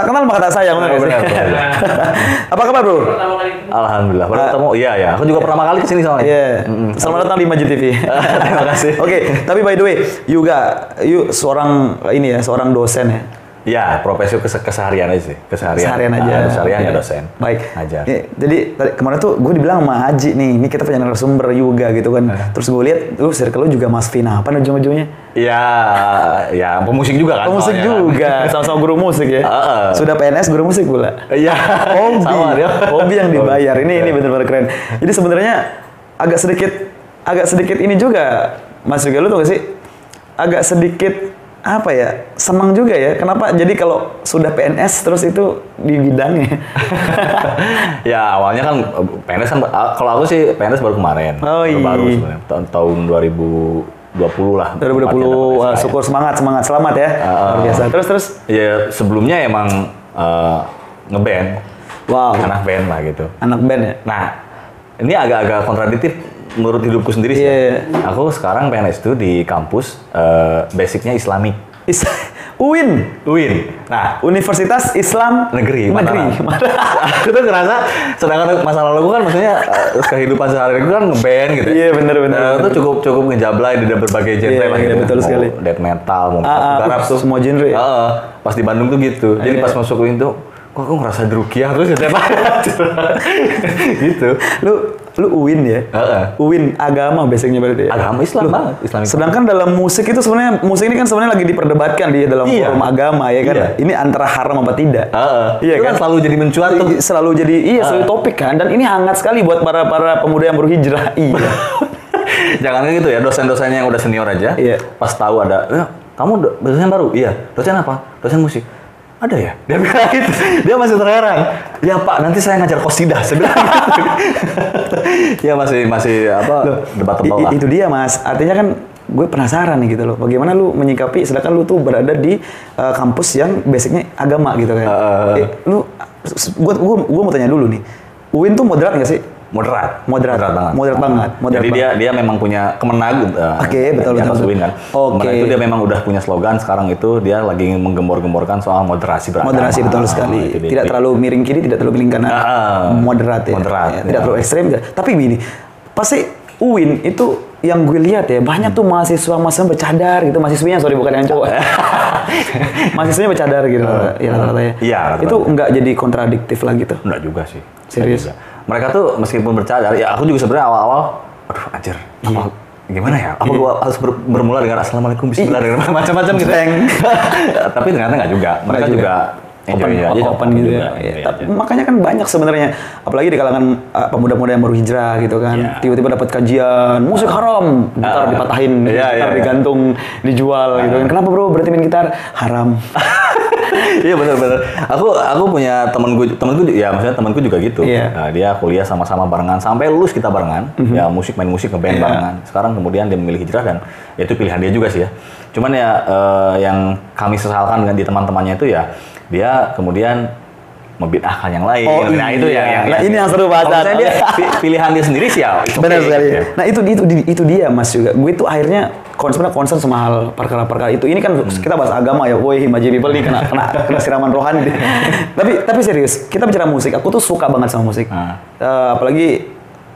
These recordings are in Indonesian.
Tak kenal maka tak sayang, benar benar, benar. Apa kabar bro? Pertama kali ketemu. Alhamdulillah. Baru ketemu. Iya ya. Aku juga pertama kali ke sini soalnya. Iya. Selamat datang di Majid TV. Terima kasih. Oke, tapi by the way, Yuga, you seorang ini ya, seorang dosen ya. Ya, profesi kes keseharian aja sih. Keseharian. Seharian aja. Ah, keseharian ya Oke. dosen. Baik. Ngajar. Ya, jadi tadi kemarin tuh gue dibilang sama Haji nih, ini kita punya narasumber Yuga gitu kan. Eh. Terus gue lihat, lu circle lu juga Mas Vina, apa ujung-ujungnya? Ya, ya pemusik juga kan. Pemusik soalnya kan. juga, sama-sama guru musik ya. Heeh. Sudah PNS guru musik pula. Iya. Hobi, Sama dia. hobi yang dibayar. Ini ini benar-benar keren. Jadi sebenarnya agak sedikit agak sedikit ini juga Mas juga lu tuh gak sih? Agak sedikit apa ya senang juga ya kenapa jadi kalau sudah PNS terus itu di bidangnya ya awalnya kan eh, PNS kan ah, kalau aku sih PNS baru kemarin. Oh, Baru- Baru iya. sebenarnya tahun, tahun 2020 lah. 2020 tepatnya dapat wah, SKS. syukur semangat semangat selamat ya luar biasa terus terus Ya sebelumnya emang eh, ngeband, wow anak band lah gitu. anak band ya Nah, ini agak-agak kontradiktif menurut hidupku sendiri sih. Iya, ya. iya. Aku sekarang PNS itu di kampus eh, basicnya Islamik. Is UIN UIN. Nah, Universitas Islam negeri negeri aku tuh ngerasa sedangkan masa lalu gue kan maksudnya eh, kehidupan sehari-hari gue kan ngeband gitu Iya, bener, bener, Eh, bener. itu cukup cukup ngejablay di berbagai genre Iya, lah iya, gitu betul Mau sekali. death metal mau Ah, ah, garap tuh semua genre ya? Heeh. pas di Bandung tuh gitu jadi Iya. pas masuk UIN tuh kok aku ngerasa drukiah terus gitu gitu lu lu UIN ya Heeh. UIN agama basicnya berarti ya agama Islam Loh, banget Islamic Sedangkan dalam musik itu sebenarnya musik ini kan sebenarnya lagi diperdebatkan di dalam Iya. forum agama ya kan. Iya. Ini antara haram apa tidak. Heeh. Iya Itu kan? kan selalu jadi mencuat Selalu jadi iya selalu topik kan dan ini hangat sekali buat para para pemuda yang baru hijrah. Iya. Jangan gitu ya, dosen-dosennya yang udah senior aja, Iya. pas tahu ada, "Eh, kamu do- dosen baru? Iya. Dosen apa? Dosen musik. Ada ya? Dia bilang gitu. Dia masih terheran. Ya Pak, nanti saya ngajar kosidah. Saya bilang gitu. ya masih masih apa debat tebal i- lah. itu dia Mas. Artinya kan gue penasaran nih gitu loh. Bagaimana lu menyikapi sedangkan lu tuh berada di uh, kampus yang basicnya agama gitu kan. Heeh. Eh, lu gue gue gue mau tanya dulu nih. UIN tuh moderat nggak sih? Moderat. Moderat. banget. Moderat banget. Moderat Jadi dia dia memang punya kemenag eh, Oke, betul, di betul, betul. UIN kan. Oke. Kemenag itu dia memang udah punya slogan sekarang itu dia lagi menggembor-gemborkan soal moderasi beragama. Moderasi betul sekali. Ah, dia. tidak terlalu miring kiri, tidak terlalu miring kanan. Ah, moderat ya. moderat, Ya, ya. Tidak terlalu ekstrem. Tapi gini, pasti UIN itu yang gue lihat ya banyak tuh mahasiswa mahasiswa bercadar gitu mahasiswinya sorry bukan yang cowok mahasiswanya bercadar gitu ya rata-rata ya rata-rata. itu nggak jadi kontradiktif lah gitu Enggak juga sih. Serius? Juga. Mereka tuh meskipun bercadar, ya aku juga sebenarnya awal-awal, aduh anjir, apa, gimana ya? Apa gua harus ber- bermula dengan assalamualaikum, bismillah, dengan macam-macam gitu. Tapi ternyata enggak juga. Mereka Nggak juga, open, enjoy aja, open gitu ya. juga, Iya, enjoy tapi aja. makanya kan banyak sebenarnya, apalagi di kalangan uh, pemuda-pemuda yang baru hijrah gitu kan, Iya. tiba-tiba dapat kajian musik haram, gitar Ah. dipatahin, Iya, gitar iya, iya. digantung, dijual gitu kan. Kenapa bro berhenti main gitar? Haram. Iya benar-benar. Aku aku punya temanku temanku ya maksudnya temanku juga gitu. Iya. Nah, dia kuliah sama-sama barengan sampai lulus kita barengan. Ya musik main musik ngeband Iya. barengan. Sekarang kemudian dia memilih hijrah dan ya itu pilihan dia juga sih ya. Cuman ya eh, yang kami sesalkan dengan di teman-temannya itu ya dia kemudian membid'ahkan yang lain. Oh, nah itu iya. yang, yang Nah, ini yang seru banget. Dia pi- pilihan dia sendiri sih ya. Benar okay, sekali. ya. Nah itu itu itu dia mas juga. Gue tuh akhirnya concern concern sama hal perkara-perkara itu. Ini kan Hmm. kita bahas agama ya. Woi Himaji people nih kena kena kena siraman rohani. deh. tapi tapi serius, kita bicara musik. Aku tuh suka banget sama musik. Ah. Eh, apalagi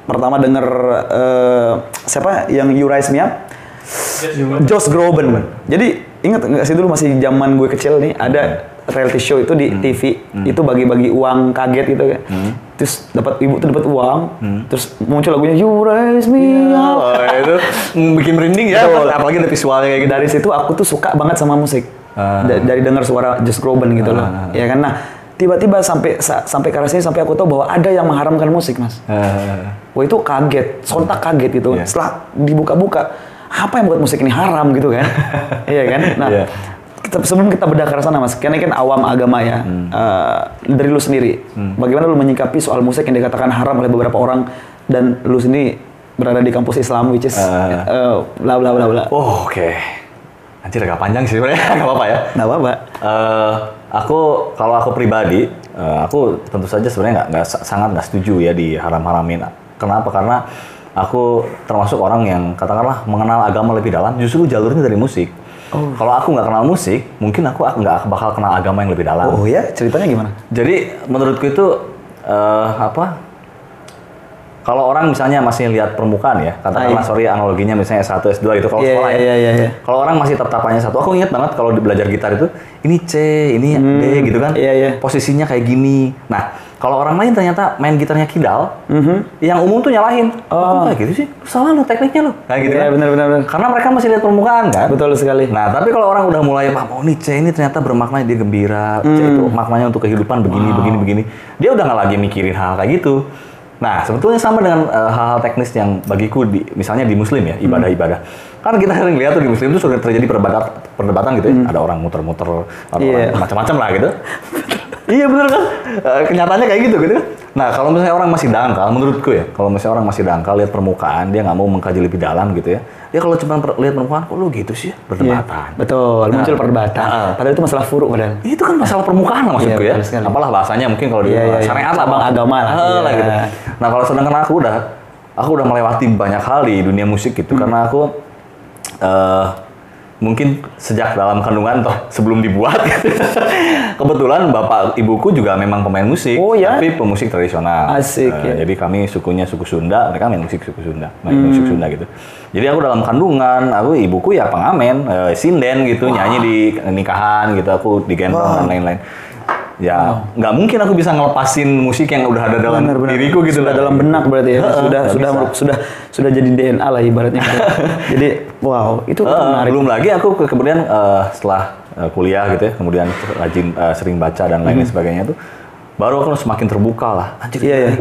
pertama denger eh, siapa yang You Rise Me Up? Josh Groban. Jadi ingat nggak sih dulu masih zaman gue kecil nih ada reality show itu di TV itu bagi-bagi uang kaget gitu kan. Terus dapat ibu tuh dapat uang, terus muncul lagunya You Raise Me Up. Oh, itu bikin merinding ya, Betul. apalagi ada visualnya kayak gitu. Dari situ aku tuh suka banget sama musik. Da- dari dengar suara Josh Groban gitu loh. Ya kan nah tiba-tiba sampai sa- sampai ke arah sini sampai aku tahu bahwa ada yang mengharamkan musik mas. Eh, Wah itu kaget, sontak kaget gitu. Iya. Setelah dibuka-buka, apa yang buat musik ini haram gitu kan? iya kan? Nah, Iya. Sebelum kita bedah ke sana mas, karena ini kan awam agama ya. Hmm. Eh, dari lu sendiri, bagaimana lu menyikapi soal musik yang dikatakan haram oleh beberapa orang dan lu sendiri berada di kampus Islam, which is Eh. eh, bla bla bla bla. Oh, oke. Anjir agak panjang sih sebenarnya, nggak apa-apa ya. Nah apa? Eh, aku kalau aku pribadi, eh, aku tentu saja sebenarnya nggak nggak sa- sangat nggak setuju ya di haram-haramin. Kenapa? Karena aku termasuk orang yang katakanlah mengenal agama lebih dalam, justru jalurnya dari musik. Kalau aku nggak kenal musik, mungkin aku nggak bakal kenal agama yang lebih dalam. Oh ya, ceritanya gimana? Jadi menurutku itu eh, apa? Kalau orang misalnya masih lihat permukaan ya, katakanlah Ah, iya. sorry analoginya misalnya S1, S2 gitu kalau Iya, sekolah ya. iya, iya, iya. Kalau orang masih tatapannya satu, aku ingat banget kalau belajar gitar itu ini C, ini D gitu kan. iya, iya. Posisinya kayak gini. Nah, kalau orang lain ternyata main gitarnya kidal, yang umum tuh nyalahin. Oh, Oh. kayak gitu sih. Salah lo tekniknya lo. Kayak gitu Iya, kan. benar, benar. Karena mereka masih lihat permukaan kan. Betul sekali. Nah, tapi kalau orang udah mulai paham, oh nih C ini ternyata bermakna dia gembira, C itu maknanya untuk kehidupan begini, begini, begini. Dia udah nggak lagi mikirin hal kayak gitu. Nah, sebetulnya sama dengan eh, hal-hal teknis yang bagiku di, misalnya di Muslim ya, ibadah-ibadah. Kan kita sering lihat tuh di Muslim itu sudah terjadi perdebatan, perdebatan gitu ya. Ada orang muter-muter, ada Iya. orang macam-macam lah gitu. iya bener kan? Eh, kenyataannya kayak gitu gitu kan. Nah, kalau misalnya orang masih dangkal, menurutku ya, kalau misalnya orang masih dangkal lihat permukaan, dia nggak mau mengkaji lebih dalam gitu ya. Dia kalau cuma per- lihat permukaan, kok lu gitu sih ya? Iya, Perdebatan. betul. Muncul Nah. perdebatan. Ah. Padahal itu masalah furuk padahal. Itu kan masalah permukaan lah maksudku Iya, ya. sekali. Apalah bahasanya mungkin kalau di Iya, iya, iya. syariat lah, Cabang Bang. agama lah. Ah, lah Iya. gitu. Nah, kalau sedangkan aku udah aku udah melewati banyak hal di dunia musik Hmm. gitu karena aku eh mungkin sejak dalam kandungan toh sebelum dibuat kebetulan bapak ibuku juga memang pemain musik Oh, ya? tapi pemusik tradisional Asik, Eh, ya. Hmm. jadi kami sukunya suku Sunda mereka main musik suku Sunda main musik Sunda gitu jadi aku dalam kandungan aku ibuku ya pengamen eh, sinden gitu nyanyi di nikahan gitu aku digendong dan lain-lain ya nggak mungkin aku bisa ngelepasin musik yang udah ada dalam Benar, benar. diriku gitu sudah lah. dalam benak berarti ya. Heeh, sudah sudah bisa. sudah sudah jadi DNA lah ibaratnya. jadi wow, itu, itu Eh, menarik. belum lagi aku ke- kemudian eh, setelah eh, kuliah gitu ya, kemudian rajin eh, sering baca dan lain sebagainya tuh, baru aku semakin terbuka lah. Anjir, Hmm. Iya, iya.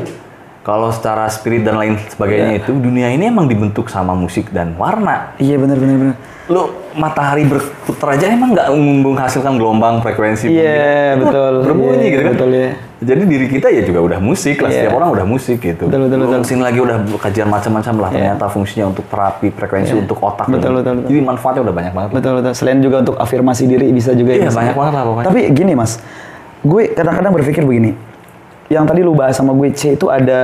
Kalau secara spirit dan lain sebagainya itu, dunia ini emang dibentuk sama musik dan warna. Iya benar benar benar. Lu matahari berputar aja emang nggak menghasilkan gelombang frekuensi Iya, betul. berbunyi Iya, gitu kan betul, iya. jadi diri kita ya juga udah musik lah Iya. setiap orang udah musik gitu Betul, betul, betul. ke sini lagi udah kajian macam-macam lah ternyata fungsinya untuk terapi frekuensi untuk otak. Betul, gitu. betul, betul. jadi manfaatnya udah banyak banget Betul betul. Selain juga untuk afirmasi diri bisa juga Iya, ya. Banyak banget lah pokoknya. Tapi gini mas, gue kadang-kadang berpikir begini. Yang tadi lu bahas sama gue C itu ada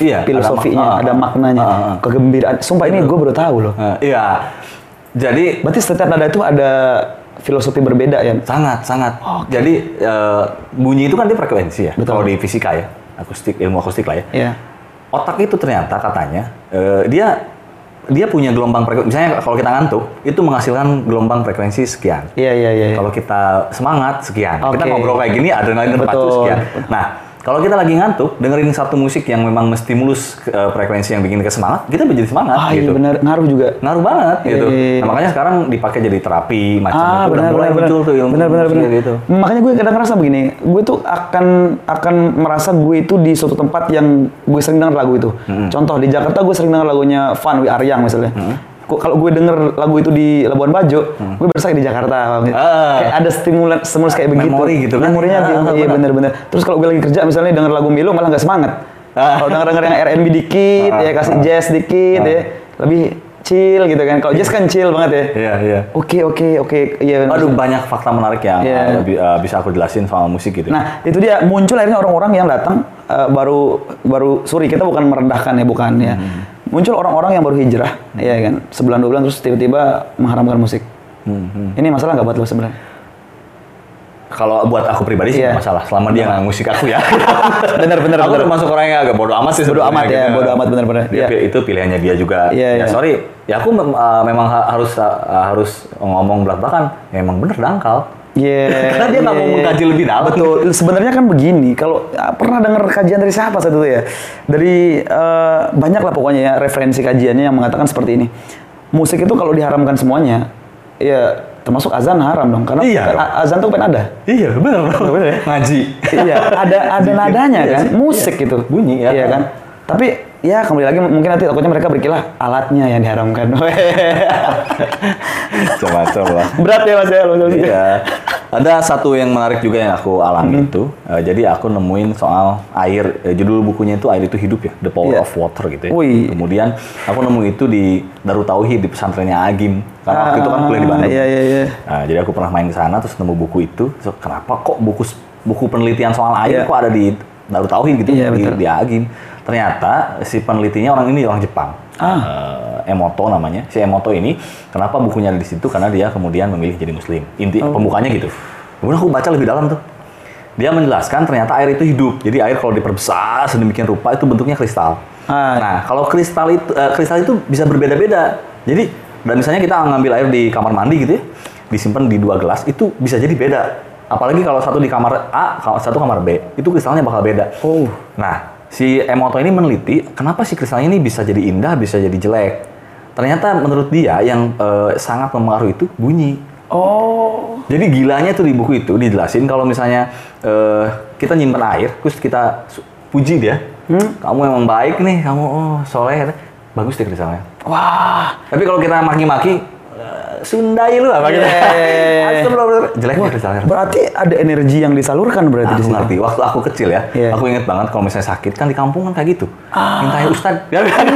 Iya, ada filosofinya, ada, ah, ah, maknanya, ah, ah. kegembiraan. Sumpah ini gue baru tahu loh. Eh, iya jadi Berarti setiap nada itu ada filosofi berbeda ya. sangat sangat jadi eh, bunyi itu kan dia frekuensi ya Betul. kalau di fisika ya akustik ilmu akustik lah ya Iya. otak itu ternyata katanya eh, dia dia punya gelombang frekuensi misalnya kalau kita ngantuk itu menghasilkan gelombang frekuensi sekian Iya iya iya. Kalau kita semangat sekian, kita Oke. ngobrol kayak gini adrenalin terpacu sekian. Nah, kalau kita lagi ngantuk, dengerin satu musik yang memang menstimulus eh, frekuensi yang bikin kita semangat, kita menjadi semangat Ah iya gitu. benar, ngaruh juga. Ngaruh banget gitu. Iya, iya, iya. Nah, makanya sekarang dipakai jadi terapi macam Ah itu udah benar mulai benar muncul benar. tuh ilmu benar benar benar. gitu. Makanya gue kadang ngerasa begini, gue tuh akan akan merasa gue itu di suatu tempat yang gue sering denger lagu itu. Contoh di Jakarta gue sering denger lagunya Van Wi Aryang misalnya. Kok- Kalau gue denger lagu itu di Labuan Bajo, gue berasa di Jakarta. gitu. Ah. Kayak ada stimulan stimulus kayak begitu. Memori gitu kan? Memorinya ah, iya benar. benar-benar. Terus kalau gue lagi kerja misalnya denger lagu Milo malah nggak semangat. Ah. Kalau denger-denger yang R&B dikit, ya kasih jazz dikit, ya lebih chill gitu kan. Kalau jazz kan chill banget ya. Iya, iya. Oke oke oke iya. Aduh banyak fakta menarik yang Iya. bi- eh, bisa aku jelasin soal musik gitu. Nah itu dia muncul akhirnya orang-orang yang datang eh, baru baru sorry kita bukan merendahkan ya bukan ya. Hmm. Muncul orang-orang yang baru hijrah ya kan sebulan dua bulan terus tiba-tiba mengharamkan musik. Hmm, Ini masalah nggak buat lo sebenarnya? Kalau buat aku pribadi sih nggak masalah, selama dia nggak musik aku ya. Bener bener aku bener. termasuk orang yang agak bodoh amat sih. Bodo sebenarnya amat ya, gitu. bodo amat bener-bener. Dia Iya. Itu pilihannya dia juga. Iya, ya iya. sorry, ya aku uh, memang ha- harus uh, harus ngomong belak belakan. Ya emang bener dangkal. Iya. Karena dia nggak mau iya. mengkaji lebih dalam. Betul. Sebenarnya kan begini. Kalau ya, pernah dengar kajian dari siapa satu itu ya? Dari eh, banyak lah pokoknya ya referensi kajiannya yang mengatakan seperti ini. Musik itu kalau diharamkan semuanya, ya termasuk azan haram dong. Karena Iya kan azan tuh kan ada. Iya. Bener ya? Ngaji. iya, ada ada nadanya Iya kan, musik Iya. gitu. Bunyi ya. Iya kan. Tapi ya kembali lagi mungkin nanti takutnya mereka berkilah alatnya yang diharamkan. Macam-macam lah. Berat ya Mas ya. Iya. Ada satu yang menarik juga yang aku alami Hmm. itu. Eh, jadi aku nemuin soal air. eh, judul bukunya itu air itu hidup ya, The Power Iya. of Water gitu ya. Wih. Kemudian aku nemu itu di Darut Tauhid di pesantrennya Agim. Karena waktu itu kan kuliah di Bandung. Iya iya iya. Nah, jadi aku pernah main ke sana terus nemu buku itu. Terus kenapa kok buku buku penelitian soal air Iya. kok ada di Darut Tauhid gitu Iya, di, betul. di Agim. Ternyata si penelitinya orang ini orang Jepang. Ah. Eh, Emoto namanya. Si Emoto ini kenapa bukunya ada di situ? Karena dia kemudian memilih jadi muslim. Inti pembukanya gitu. Kemudian aku baca lebih dalam tuh. Dia menjelaskan ternyata air itu hidup. Jadi air kalau diperbesar sedemikian rupa itu bentuknya kristal. Ah. Nah, kalau kristal itu eh, kristal itu bisa berbeda-beda. Jadi dan misalnya kita ngambil air di kamar mandi gitu ya, disimpan di dua gelas itu bisa jadi beda. Apalagi kalau satu di kamar A, kalau satu kamar B, itu kristalnya bakal beda. Oh. Nah, si Emoto ini meneliti kenapa si kristalnya ini bisa jadi indah, bisa jadi jelek. Ternyata menurut dia yang eh, sangat mempengaruhi itu bunyi. Oh. Jadi gilanya tuh di buku itu dijelasin kalau misalnya eh, kita nyimpen air, terus kita puji dia, kamu emang baik nih, kamu oh, soleh, bagus deh kristalnya. Wah. Tapi kalau kita maki-maki, Sundai lu apa gitu. Iya, iya, iya, iya. Jelek kristalnya. Berarti ada energi yang disalurkan berarti di Aku ngerti. Waktu aku kecil ya, Iya. aku inget banget kalau misalnya sakit kan di kampung kan kayak gitu. Minta air ustad.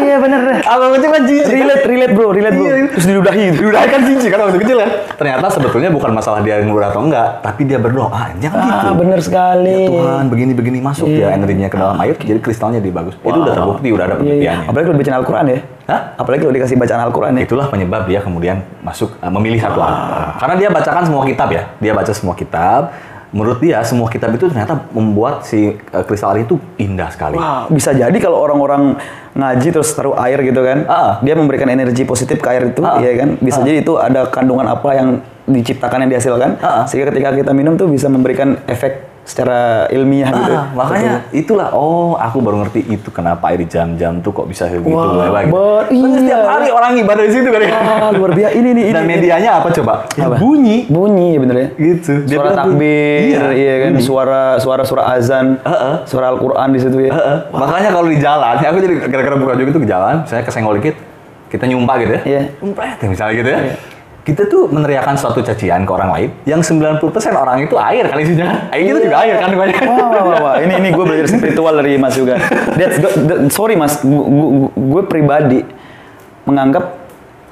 Iya bener. Aku kecil kan jijik. Relate, relate bro, relate bro. Iya, iya. Terus diludahi gitu. Diudahin kan jijik kan waktu kecil kan. Ternyata sebetulnya bukan masalah dia yang atau enggak, tapi dia berdoa. Jangan gitu. Ah, bener sekali. Ya Tuhan, begini-begini masuk ya energinya ke dalam air, jadi kristalnya jadi bagus. Itu udah terbukti, udah ada Iya, iya. penelitiannya. Apalagi kalau bacaan Al-Quran ya. Hah? Apalagi kalau dikasih bacaan Al-Quran ya. Itulah penyebab dia kemudian masuk eh, memilih satu Al-Quran. Karena dia bacakan semua kitab ya. Dia baca semua kitab. Menurut dia semua kitab itu ternyata membuat si eh, kristal air itu indah sekali. Wah, bisa jadi kalau orang-orang ngaji terus taruh air gitu kan, Ah. dia memberikan energi positif ke air itu, Ah. ya kan? Bisa jadi itu ada kandungan apa yang diciptakan yang dihasilkan, Ah. sehingga ketika kita minum tuh bisa memberikan efek secara ilmiah gitu. Ah, makanya itulah oh aku baru ngerti itu kenapa air jam-jam tuh kok bisa kayak gitu Wah, lagi. ber- Kan iya. setiap hari orang ibadah di situ kan ya. Wah, luar biasa. Ini nih, ini. Dan ini. medianya apa coba? Ya, Apa? bunyi. Bunyi ya bener ya. Gitu. Dia Suara takbir, Iya, iya, kan, bunyi. suara suara suara azan, Heeh. suara Al-Qur'an di situ ya. Heeh. Makanya kalau di jalan, aku jadi gara-gara buka juga itu ke jalan, saya kesenggol dikit, kita nyumpah gitu ya. Iya. Nyumpah ya, misalnya gitu ya. Kita tuh meneriakan suatu cacian ke orang lain, yang 90% orang itu air kali isinya kan. Air itu juga air kan banyak. Wah, wah, wah, wah. Ini ini gue belajar spiritual dari Mas juga. That's good. That- sorry Mas, gue pribadi menganggap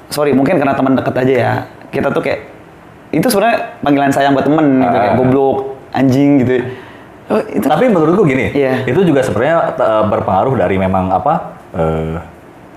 sorry mungkin karena teman dekat aja ya. Kita tuh kayak itu sebenarnya panggilan sayang buat temen gitu kayak Ah. goblok, anjing gitu. Oh, itu Tapi menurutku gini, Iya. itu juga sebenarnya eh, berpengaruh dari memang apa eh,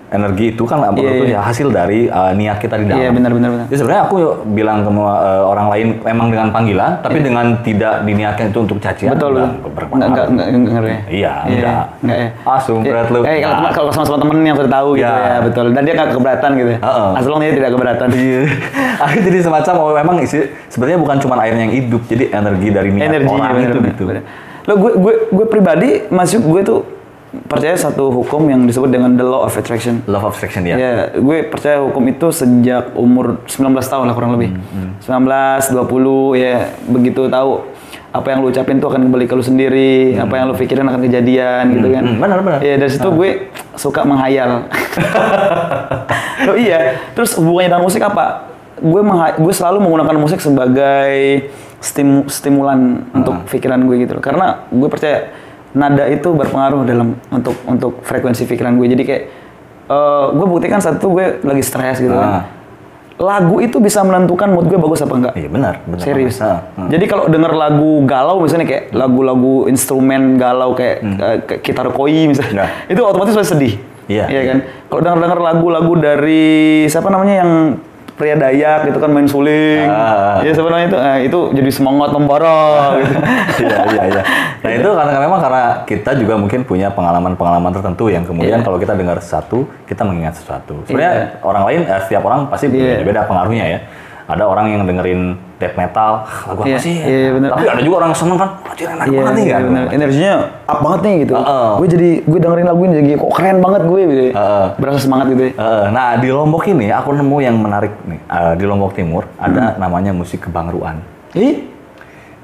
energi itu kan menurutku iya. ya hasil dari eh, niat kita di dalam. Iya, benar, benar, benar. Jadi sebenarnya aku bilang ke eh, orang lain memang dengan panggilan, tapi dengan tidak diniatkan itu untuk cacian. betul enggak. Enggak enggak enggak enggak ya. Iya, enggak. Enggak ya. Ah, sumpret lu. Eh, kalau Enggak. kalau sama temen yang sudah tahu gitu Ya. ya, betul. Dan dia nggak keberatan gitu. ya. Heeh. Long dia tidak keberatan. Iya. Aku jadi semacam oh memang isi sebenarnya bukan cuma airnya yang hidup, jadi energi dari niat energi orang bener, itu bener, gitu. bener. Lo gue gue gue pribadi masuk gue tuh percaya satu hukum yang disebut dengan the law of attraction. Love of attraction ya. Ya, gue percaya hukum itu sejak umur 19 tahun lah kurang lebih. Hmm, 19, 20 ya begitu tahu apa yang lu ucapin tuh akan kembali ke lu sendiri, apa yang lu pikirin akan kejadian gitu kan. hmm, benar, benar. Ya dari situ gue suka menghayal. oh iya, terus hubungannya dengan musik apa? Gue gue selalu menggunakan musik sebagai stimu- stimulan untuk pikiran gue gitu loh. Karena gue percaya nada itu berpengaruh dalam untuk untuk frekuensi pikiran gue. Jadi kayak eh, gue buktikan satu gue lagi stres gitu Ah. kan. Lagu itu bisa menentukan mood gue bagus apa enggak. Iya benar, benar. Serius. Ah, ah. Jadi kalau denger lagu galau misalnya kayak lagu-lagu instrumen galau kayak eh, kayak gitar koi misalnya, Nah. itu otomatis pasti sedih. Iya. kan? Kalau denger-denger lagu-lagu dari siapa namanya yang pria Dayak gitu kan main suling. Ah. Iya siapa namanya itu? Eh, itu jadi semangat membara gitu. Iya iya iya. Nah itu karena memang karena kita juga mungkin punya pengalaman-pengalaman tertentu yang kemudian Iya. kalau kita dengar sesuatu kita mengingat sesuatu. Sebenarnya orang lain, eh, setiap orang pasti Iya. beda pengaruhnya ya. Ada orang yang dengerin death metal, "Ah, lagu apa Iya, sih? iya, bener. Tapi ada juga orang yang seneng kan, anjir enak Iya, banget nih kan. bener. Energinya up banget nih gitu. Heeh. Gue jadi gue dengerin lagu ini jadi kok keren banget gue gitu. Heeh. Berasa semangat gitu. ya. Eh, nah di Lombok ini aku nemu yang menarik nih. Eh, di Lombok Timur ada Hmm. namanya musik kebangruan, Ih,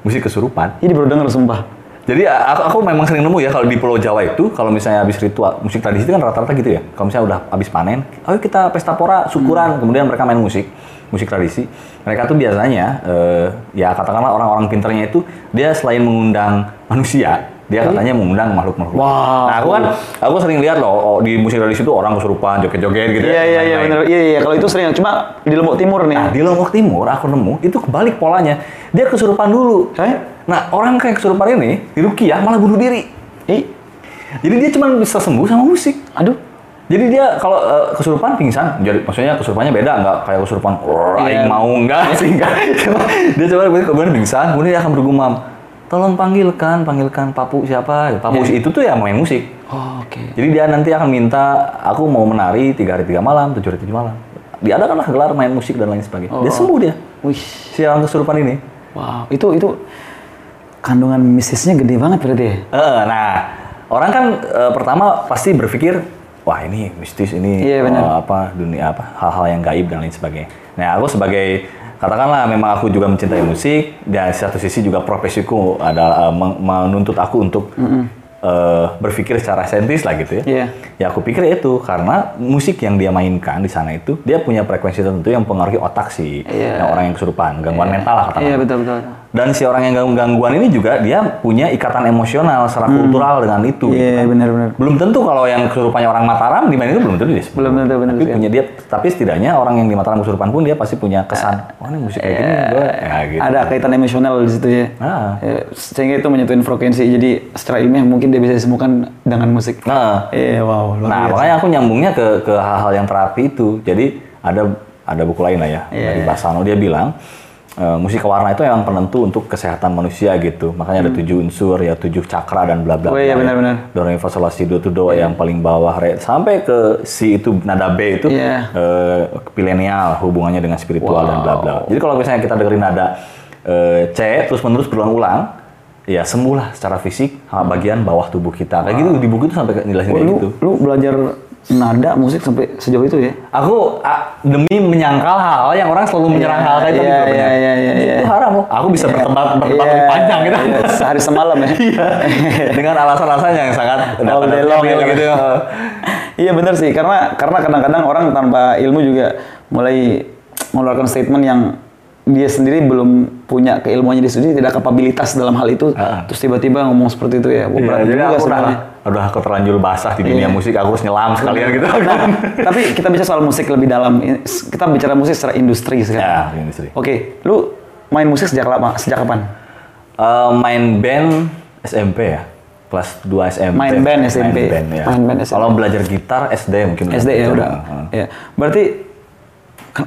musik kesurupan. ini baru denger sumpah. Jadi aku, aku memang sering nemu ya kalau di Pulau Jawa itu kalau misalnya habis ritual musik tradisi itu kan rata-rata gitu ya. Kalau misalnya udah habis panen, ayo kita pesta pora, syukuran, kemudian mereka main musik, musik tradisi. Mereka tuh biasanya eh, ya katakanlah orang-orang pinternya itu dia selain mengundang manusia, dia katanya mengundang makhluk-makhluk. Wow. Nah, aku kan aku sering lihat loh oh, di musik tradisi itu orang kesurupan, joget-joget gitu Iya ya. iya iya main-main. bener. Iya iya kalau itu sering cuma di Lombok Timur nih. Nah, di Lombok Timur aku nemu itu kebalik polanya. Dia kesurupan dulu. Eh? Nah, orang kayak kesurupan ini di Rukiah malah bunuh diri. Ih, Jadi dia cuma bisa sembuh sama musik. aduh. Jadi dia kalau eh, kesurupan pingsan, jadi maksudnya kesurupannya beda, nggak kayak kesurupan "Rrr, Iya. aing mau enggak sih enggak. Cuma dia coba kemudian pingsan, kemudian dia akan bergumam, tolong panggilkan, panggilkan papu siapa? Papu Iya. itu tuh ya main musik. Oh, oke. Jadi dia nanti akan minta aku mau menari tiga hari tiga malam, tujuh hari tujuh malam. Diadakanlah gelar main musik dan lain sebagainya. Dia Oh. sembuh dia. Wih. Si orang kesurupan ini. Wow, itu itu kandungan mistisnya gede banget berarti ya? Eh, nah, orang kan eh, pertama pasti berpikir, wah ini mistis ini Iya, benar. eh, apa dunia apa hal-hal yang gaib dan lain sebagainya. Nah, aku sebagai katakanlah memang aku juga mencintai musik dan di satu sisi juga profesiku adalah men- menuntut aku untuk eh, berpikir secara saintis lah gitu ya. Iya. Ya aku pikir itu karena musik yang dia mainkan di sana itu dia punya frekuensi tertentu yang mempengaruhi otak si Iya. yang orang yang kesurupan, gangguan mental lah katakan. Iya betul betul. Dan si orang yang ganggu- gangguan ini juga dia punya ikatan emosional secara kultural dengan itu. gitu Iya kan. benar benar. Belum tentu kalau yang kesurupannya orang Mataram di mana itu belum tentu dia. Belum tentu benar. Tapi punya dia, tapi setidaknya orang yang di Mataram kesurupan pun dia pasti punya kesan. Oh ini musik kayak gini, gue ya gitu. Ada kaitan emosional di situ ya. Ah. Ya, Sehingga itu menyentuh frekuensi. Jadi secara ilmiah mungkin dia bisa disembuhkan dengan musik. Nah, Iya wow. luar nah biasa. makanya aku nyambungnya ke ke hal-hal yang terapi itu. Jadi ada ada buku lain lah ya Iya. dari Basano dia bilang eh, musik warna itu memang penentu untuk kesehatan manusia gitu. Makanya ada tujuh unsur ya, tujuh cakra dan bla bla. Hmm. Oh iya, ya. benar-benar. Do re mi fa sol la si do tu do yang paling bawah re sampai ke si itu nada B itu Iya. eh, milenial hubungannya dengan spiritual dan bla bla. Jadi kalau misalnya kita dengerin nada eh, C terus menerus berulang-ulang ya sembuhlah secara fisik sama bagian bawah tubuh kita. Kayak gitu di buku itu sampai Oh, kayak lu, gitu. lu belajar nada musik sampai sejauh itu ya? Aku ah, demi menyangkal hal yang orang selalu menyerang Iya, hal kayak iya, kebanyakan. iya, iya, iya, iya. Itu haram loh. Aku bisa berdebat berdebat Iya, lebih panjang gitu. iya, sehari semalam ya. Iya. Dengan alasan-alasan yang sangat All day long ya. gitu. iya benar sih karena karena kadang-kadang orang tanpa ilmu juga mulai mengeluarkan statement yang dia sendiri belum punya keilmuannya di sendiri tidak kapabilitas dalam hal itu Ah. terus tiba-tiba ngomong seperti itu ya Wah, Iya, berat jadi juga sebenarnya. Udah aku terlanjur basah di dunia Iya. musik, aku harus nyelam sekalian gitu. Nah, tapi kita bicara soal musik lebih dalam kita bicara musik secara industri sekarang ya, industri. oke lu main musik sejak lama sejak kapan Eh, main band SMP ya. Kelas 2 SMP. Main band SMP. Main band, ya. Main band SMP. Kalau belajar gitar SD mungkin. SD ya udah Heeh. ya berarti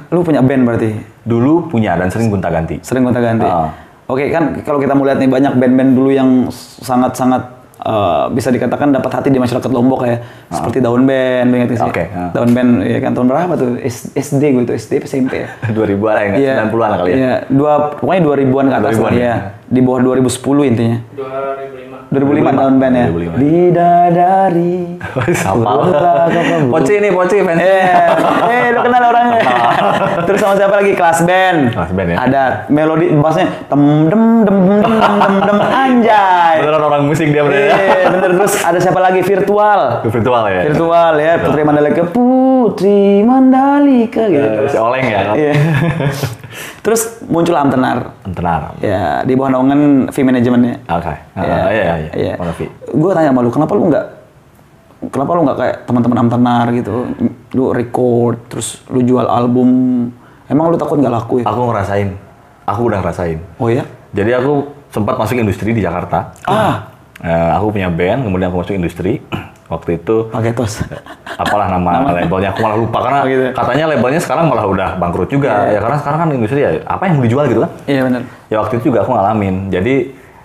lu punya band berarti Dulu punya dan sering gonta-ganti. sering gonta ganti. Ah. Oke kan kalau kita melihat nih banyak band-band dulu yang sangat-sangat eh, bisa dikatakan dapat hati di masyarakat Lombok ya. Seperti Daun Band, ingat sih? Oke, ah. Daun Band ya kan tahun berapa tuh? SD gue itu SD SMP ya. 2000-an lah ya, 90-an lah kali ya. Iya, dua pokoknya 2000-an ke atas 2000-an lah ya. ya. Di bawah 2010 intinya. 2005 Daun Band ya. 2005. Bidadari. Bawah. Poci nih, Poci fans. Eh, eh, lu kenal orangnya. Terus sama siapa lagi? Kelas band. Kelas band ya. Ada melodi bassnya tem dem dem dem dem dem dem anjay. Beneran orang musik dia bener ya. Iya, bener terus ada siapa lagi? Virtual. Virtual ya. Virtual ya, Putri Mandalika, Putri Mandalika gitu. Eh, si Oleng ya. Iya. Terus muncul Amtenar. Tenar. Ya, di bawah naungan V manajemennya. Oke. Ya, Ah, Iya, iya, iya. Mana Vi? Gue tanya sama lu, kenapa lu nggak kenapa lu nggak kayak teman-teman Amtenar gitu? Lu record, terus lu jual album. Emang lu takut nggak laku ya? Aku ngerasain. Aku udah ngerasain. Oh ya? Jadi aku sempat masuk industri di Jakarta. Ah, Eh, aku punya band, kemudian aku masuk industri. Waktu itu pakai tos. apalah nama, labelnya aku malah lupa karena gitu. katanya labelnya sekarang malah udah bangkrut juga ya karena sekarang kan industri ya apa yang mau dijual gitu kan Iya benar. ya waktu itu juga aku ngalamin jadi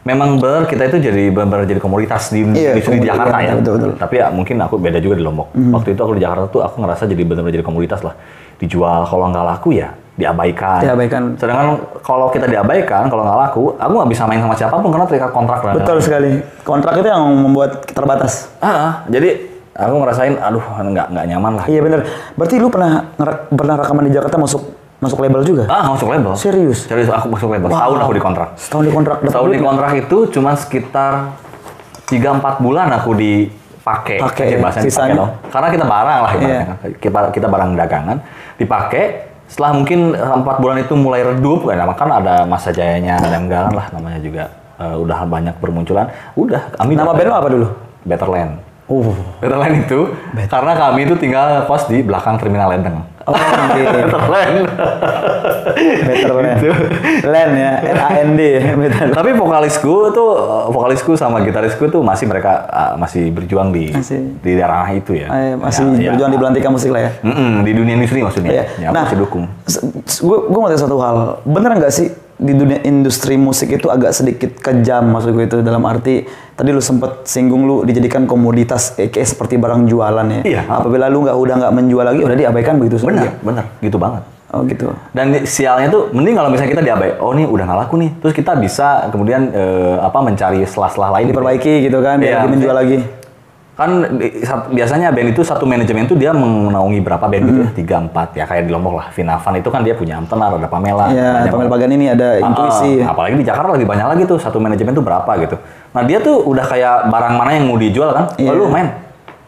memang benar kita itu jadi benar-benar jadi komoditas di Iya, industri di Jakarta ya betul, betul. tapi ya mungkin aku beda juga di Lombok Mhm. waktu itu aku di Jakarta tuh aku ngerasa jadi benar-benar jadi komoditas lah dijual kalau nggak laku ya diabaikan Diabaikan. sedangkan kalau kita diabaikan kalau nggak laku aku nggak bisa main sama siapa pun karena terikat kontrak lah Betul sekali. Kontrak itu yang membuat terbatas. ah, ah, jadi aku ngerasain aduh nggak nggak nyaman lah Iya benar. Berarti lu pernah pernah rekaman di Jakarta masuk masuk label juga? ah masuk label Serius? serius aku masuk label setahun Wow. aku di kontrak Setahun di kontrak. Setahun di kontrak itu cuma sekitar 3-4 bulan aku dipakai. Pakai, Pakai ya. bahasanya Sisanya? dong. Karena kita barang lah Iya. kan. Kita, kita barang dagangan, dipakai. Setelah mungkin 4 bulan itu mulai redup, kan, kan ada masa jayanya Lemgalan lah namanya juga. eh, udah banyak bermunculan. Udah, ambil Nama band apa dulu? Betterland. Uh, better land itu karena kami itu tinggal kos di belakang terminal Lendeng. Oh, iya. Better land. Better land. Gitu. Land ya, L A N D ya. Tapi vokalisku tuh, vokalisku sama gitarisku tuh masih mereka ah, masih berjuang di Masih. di daerah itu ya. Eh, masih Ya, ya. berjuang di belantika musik lah ya. Mm-mm, di dunia industri maksudnya. Iya. Ya, aku masih dukung. gue gue mau tanya satu hal. Bener nggak sih di dunia industri musik itu agak sedikit kejam maksud gue itu dalam arti tadi lu sempet singgung lu dijadikan komoditas eh, kayak seperti barang jualan ya. Iya. Apabila lu nggak udah nggak menjual lagi udah diabaikan begitu saja. Benar, benar, gitu banget. Oh gitu. Dan sialnya tuh mending kalau misalnya kita diabai, oh nih udah nggak laku nih, terus kita bisa kemudian eh, apa mencari selah-selah lain. Diperbaiki gitu kan biar Iya, lebih menjual lagi. Kan biasanya band itu satu manajemen tuh dia menaungi berapa band gitu ya, Hmm. tiga empat ya kayak di Lombok lah. Vinavan itu kan dia punya Amtenar, ada Pamela. Iya, banyak Pamela. Bagan ini ada Ah, intuisi. ah, apalagi di Jakarta lebih banyak lagi tuh satu manajemen tuh berapa gitu. Nah dia tuh udah kayak barang mana yang mau dijual kan, Iya. lalu main,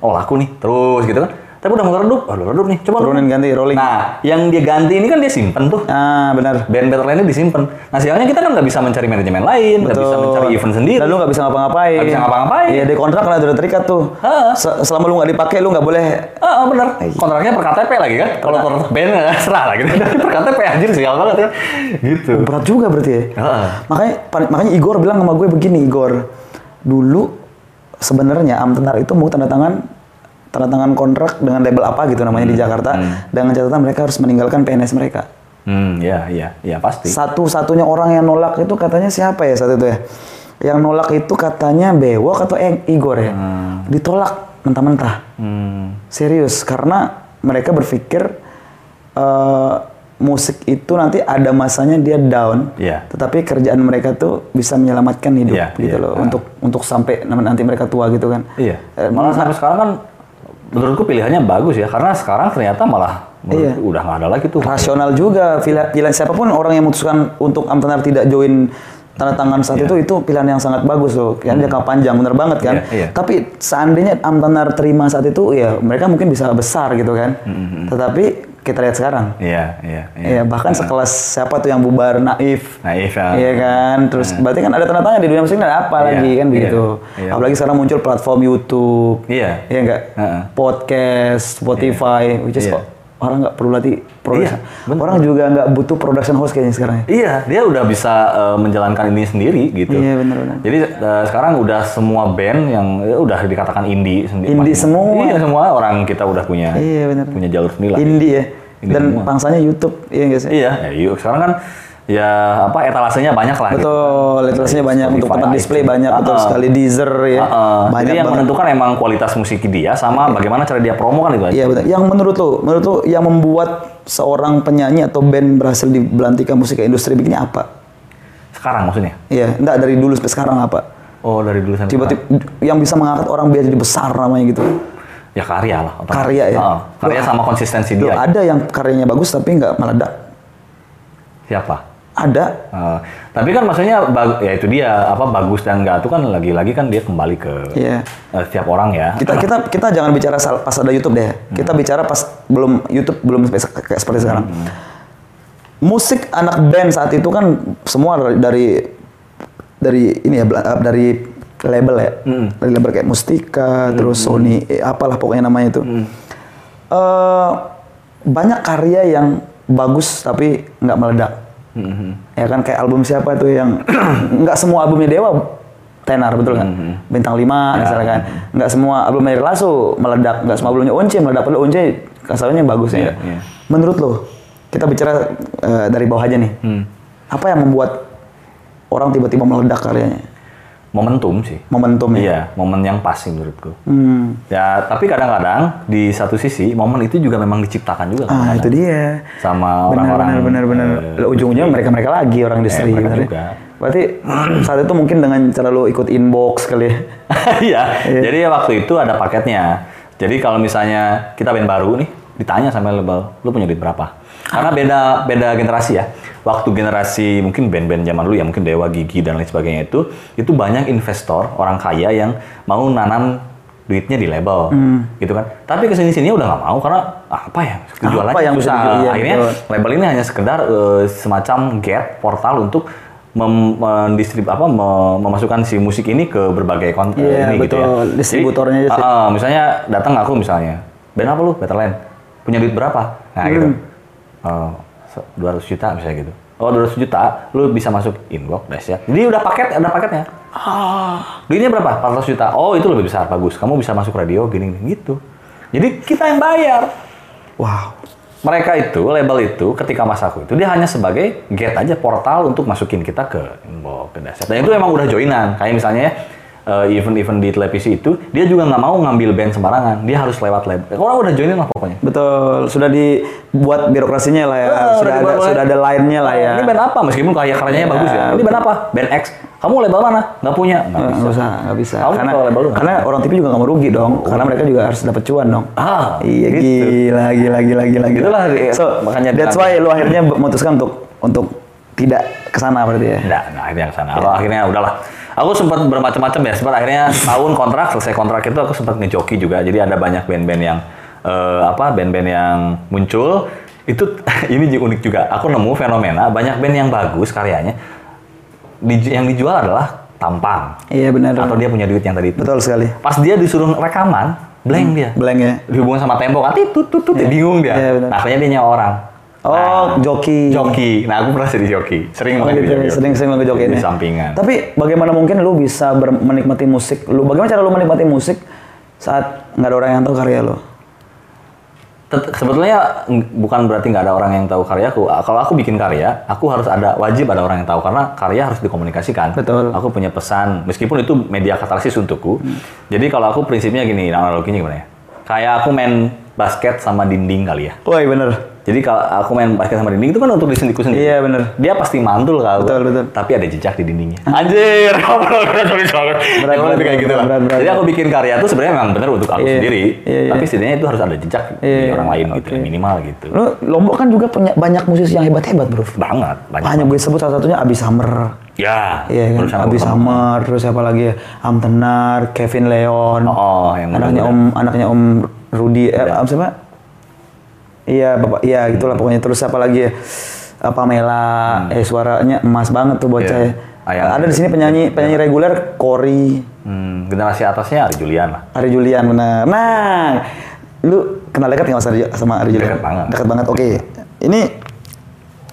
oh laku nih, terus gitu kan. Tapi udah mau redup, udah redup nih, coba. Turunin ganti rolling. Nah yang dia ganti ini kan dia simpen tuh. Ah benar. Band Better Land-nya disimpan. Nah sialnya kita kan nggak bisa mencari manajemen lain, nggak bisa mencari event sendiri. Dan lu nggak bisa ngapa-ngapain. Nggak bisa ngapa-ngapain. Iya, di kontrak kan ada terikat tuh. Heeh. Se- Selama lu nggak dipakai, lu nggak boleh. Ah, ah, bener. Kontraknya per KTP lagi kan? Kalau kontrak band nggak serah lagi. per KTP anjir sial banget ya. Gitu. Berat juga berarti ya. Makanya makanya Igor bilang sama gue begini, Igor. Dulu sebenarnya Amtenar itu mau tanda tangan tanda tangan kontrak dengan label apa gitu namanya di Jakarta dengan catatan mereka harus meninggalkan PNS mereka. Hmm, ya, ya, ya pasti. Satu-satunya orang yang nolak itu katanya siapa ya saat itu ya? Yang nolak itu katanya Bewok atau Eng Igor ya. Ditolak mentah-mentah. Hmm, Serius, karena mereka berpikir eh, musik itu nanti ada masanya dia down, Iya. tetapi kerjaan mereka tuh bisa menyelamatkan hidup Iya, gitu iya. loh, untuk untuk sampai nanti mereka tua gitu kan. iya. Eh, Malah sampai sekarang kan menurutku pilihannya bagus ya, karena sekarang ternyata malah Iya. udah nggak ada lagi tuh. rasional juga pilihan, pilihan siapa pun orang yang memutuskan untuk Amtenar tidak join tanda tangan saat itu itu pilihan yang sangat bagus loh kan jangka panjang bener banget kan Iya, iya. tapi seandainya Amtenar terima saat itu ya mereka mungkin bisa besar gitu kan tetapi kita lihat sekarang Iya, iya, iya. Iya, bahkan sekelas siapa tuh yang bubar naif. Naif ya. Iya kan, terus berarti kan ada tanda tanya di dunia musik ada apa Iya, lagi kan begitu. iya. Apalagi sekarang muncul platform YouTube. Iya. Iya enggak? Heeh. Podcast, Spotify, which is Iya. Orang nggak perlu lagi production. Iya, bener. orang juga nggak butuh production host kayaknya sekarang. ya. Iya, dia udah bisa eh, menjalankan ini sendiri gitu. Iya, benar-benar. Jadi eh, sekarang udah semua band yang ya, udah dikatakan indie sendiri. Indie masing- semua. Iya, semua orang kita udah punya Iya, benar. punya jalur sendiri lah. Indie ya. Indie Dan semua. pangsanya YouTube, iya nggak sih? Iya, ya, yuk sekarang kan ya apa etalasenya banyak lah. gitu. Betul, literasinya banyak untuk Spotify, tempat display iTunes. banyak betul Ah, ah. sekali Deezer ya. Ah, ah. Banyak Jadi yang banget. menentukan emang kualitas musik dia sama bagaimana cara dia promo kan itu aja. Iya betul. Yang menurut lo, menurut lo yang membuat seorang penyanyi atau band berhasil di belantika musik ke industri begini apa? Sekarang maksudnya. Iya, enggak dari dulu sampai sekarang apa? Oh, dari dulu sampai Tiba-tiba yang bisa mengangkat orang biar jadi besar namanya gitu. ya karya lah. otomatis. Karya ya? Ah, karya sama konsistensi dia. ada yang karyanya bagus tapi nggak meledak. Siapa? Ada. Eh, tapi kan maksudnya ya itu dia apa bagus dan enggak itu kan lagi-lagi kan dia kembali ke Iya. eh, setiap orang ya. Kita kita kita jangan bicara pas ada YouTube deh. Kita bicara pas belum YouTube belum seperti sekarang. Musik anak band saat itu kan semua dari dari ini ya bela- dari label ya. Dari label kayak Mustika, terus Sony, eh, apalah pokoknya namanya itu. Eh, banyak karya yang bagus tapi nggak meledak. Ya kan kayak album siapa tuh yang nggak semua albumnya Dewa tenar betul nggak? Bintang 5 misalnya kan. Nggak semua album Mary Lasso meledak, nggak semua albumnya Once meledak. Padahal Once kasarnya bagus ya. Iya, iya. Menurut lo, kita bicara eh, dari bawah aja nih. Apa yang membuat orang tiba-tiba meledak karyanya? Momentum sih. Momentum ya. Iya, momen yang pas sih menurutku. Hmm. Ya, tapi kadang-kadang di satu sisi momen itu juga memang diciptakan juga Ah, kadang-kadang. itu dia. sama orang-orang benar benar benar. eh, Ujung-ujungnya mereka-mereka lagi orang industri mereka benar ya. juga. Berarti saat itu mungkin dengan cara lo ikut inbox kali ya. Iya, jadi ya waktu itu ada paketnya. Jadi kalau misalnya kita band baru nih, ditanya sama label, lu punya duit berapa? Karena beda beda generasi ya. Waktu generasi mungkin band-band zaman dulu ya, mungkin Dewa, Gigi dan lain sebagainya itu, itu banyak investor orang kaya yang mau nanam duitnya di label, gitu kan. Tapi ke sini sini udah nggak mau karena apa ya jualannya Apa yang bisa susah. iya, Akhirnya betul. label ini hanya sekedar eh, semacam gate portal untuk mem, mendistrib apa mem- memasukkan si musik ini ke berbagai konten Iya, ini gitu ya. betul. Distributornya aja Jadi, sih. ah, ah, misalnya datang aku misalnya, band apa lu? Betterland. Punya duit berapa? Nah, gitu. Hmm. Se- 200 juta misalnya gitu. Oh, 200 juta, lu bisa masuk inbox, dash ya. Jadi udah paket, ada paketnya. Ah, duitnya berapa? 400 juta. Oh, itu lebih besar, bagus. Kamu bisa masuk radio, gini, gini gitu. Jadi kita yang bayar. Wow. Mereka itu, label itu, ketika mas aku itu, dia hanya sebagai gate aja, portal untuk masukin kita ke inbox, ke dashboard. Dan itu emang udah joinan. Kayak misalnya ya, eh, event-event di televisi itu, dia juga nggak mau ngambil band sembarangan. Dia harus lewat label. Orang udah joinan lah pokoknya. Betul, sudah dibuat birokrasinya lah ya. Ah, sudah udah ada sudah ada lainnya lah ya. Ini band apa? Meskipun karya karyanya Iya, bagus ya. Ini band apa? Band X. Kamu label mana? Nggak punya? Nggak Nggak bisa. nggak bisa. Kamu karena label lu karena orang TV juga nggak mau rugi dong. Karena mereka juga harus dapat cuan dong. Ah, iya gitu. gila, gila, gila, gila, gila. Itulah, eh, so, makanya that's why lu akhirnya memutuskan untuk untuk tidak ke sana berarti ya. Nggak, nah akhirnya ke sana. Kalau akhirnya udahlah. Aku sempat bermacam-macam ya. Sempat akhirnya tahun kontrak, selesai kontrak itu aku sempat ngejoki juga. Jadi ada banyak band-band yang eh, apa? Band-band yang muncul. Itu ini unik juga. Aku nemu fenomena banyak band yang bagus karyanya. Di- yang dijual adalah tampang Iya benar. atau dia punya duit yang tadi itu. Betul sekali. Pas dia disuruh rekaman, blank dia. Blank ya. Dihubungin sama tembok, nanti tut tut tut, bingung dia. Iya, benar. nah, akhirnya dia nyawa orang. Oh, joki. Joki. Nah, aku pernah jadi joki. Sering Oh banget gitu, jadi joki. sering-sering lo ngejokin Di ya. sampingan. Tapi bagaimana mungkin lu bisa menikmati musik? Lu bagaimana cara lu menikmati musik saat nggak ada orang yang tahu karya lu? Sebetulnya ng- bukan berarti nggak ada orang yang tahu karyaku. Kalau aku bikin karya, aku harus ada wajib ada orang yang tahu karena karya harus dikomunikasikan. Betul. Aku punya pesan, meskipun itu media katarsis untukku. Jadi kalau aku prinsipnya gini, analoginya gimana ya? Kayak aku main basket sama dinding kali ya. Woi bener. Jadi kalau aku main basket sama dinding itu kan untuk diri sendiri. Iya bener. Dia pasti mantul kalau Betul, betul. Tapi ada jejak di dindingnya. Anjir, berat, lebih kayak gitu lah. Jadi aku bikin karya itu sebenarnya memang benar untuk aku Iya, sendiri. iya, iya. Tapi setidaknya itu harus ada jejak di Iya, orang lain gitu, oke. minimal gitu. Lu Lombok kan juga punya banyak musisi yang hebat-hebat bro. Banget, banyak. Banyak gue sebut salah satunya Abi Summer. Ya, Iya kan, Abi. Summer, terus siapa lagi ya? Am Tenar, Kevin Leon. Oh, yang anaknya muda-muda. Om anaknya Om Rudi eh Om siapa? Iya, Bapak. Iya, gitulah pokoknya terus siapa lagi ya? Eh, Pamela, eh suaranya emas banget tuh bocah Hmm. Iya. ya. Ayang. Ada di sini penyanyi penyanyi reguler Cory, Hmm, generasi atasnya Ari Julian lah. Ari Julian benar. Nah, lu kenal dekat nggak sama Ari- sama Ari Julian? Dekat banget. Dekat banget. Oke. Ini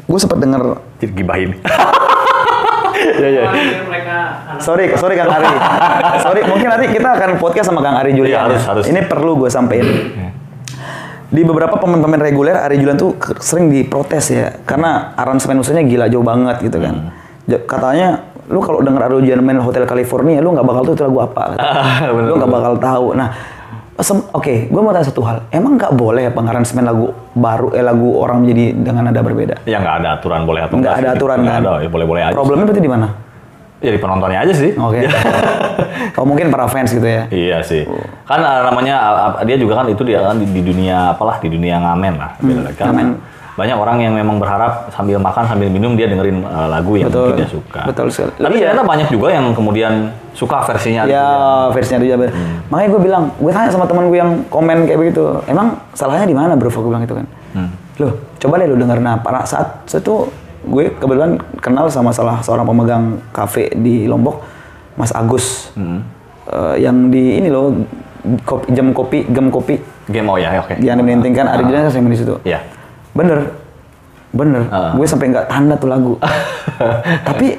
gue sempat denger Jadi gibahin. Iya, iya. mereka Sorry, sorry Kang Ari. sorry, mungkin nanti kita akan podcast sama Kang Ari Julian. Iya, harus, ya. harus. Ini perlu gue sampein. Di beberapa pemain-pemain reguler, Ari Julian tuh sering diprotes ya, karena aransemen musiknya gila jauh banget gitu kan. Hmm. Katanya, lu kalau denger Ari Julian main Hotel California, lu nggak bakal tahu itu lagu apa. Bener, lu nggak bakal tahu. Nah, oke, gue mau tanya satu hal. Emang nggak boleh pengaransemen lagu baru, eh lagu orang menjadi dengan nada berbeda? Ya nggak ada aturan boleh atau Nggak ada sih. aturan Nggak kan? Ada, ya boleh-boleh aja. Problemnya berarti di mana? Ya di penontonnya aja sih. Oke. oh mungkin para fans gitu ya. Iya sih. Kan uh, namanya uh, dia juga kan itu dia kan di, di dunia apalah di dunia ngamen lah. Lagi. Kan ngamen. banyak orang yang memang berharap sambil makan sambil minum dia dengerin uh, lagu yang Betul. mungkin dia suka. Betul sekali. Tapi Iya. ternyata banyak juga yang kemudian suka versinya. Ya, gitu versinya dia bener. Makanya gue bilang, gue tanya sama teman gue yang komen kayak begitu, emang salahnya di mana bro? Gue bilang gitu kan. Loh, coba deh lu denger. Nah, pada saat itu gue kebetulan kenal sama salah seorang pemegang kafe di Lombok, Mas Agus. Eh, yang di ini loh, kopi, jam kopi, gem kopi. Game oh ya, oke. Yang dimentingkan, ada juga yang di situ. Iya. Bener, bener. Ah. Gue sampai nggak tanda tuh lagu. Tapi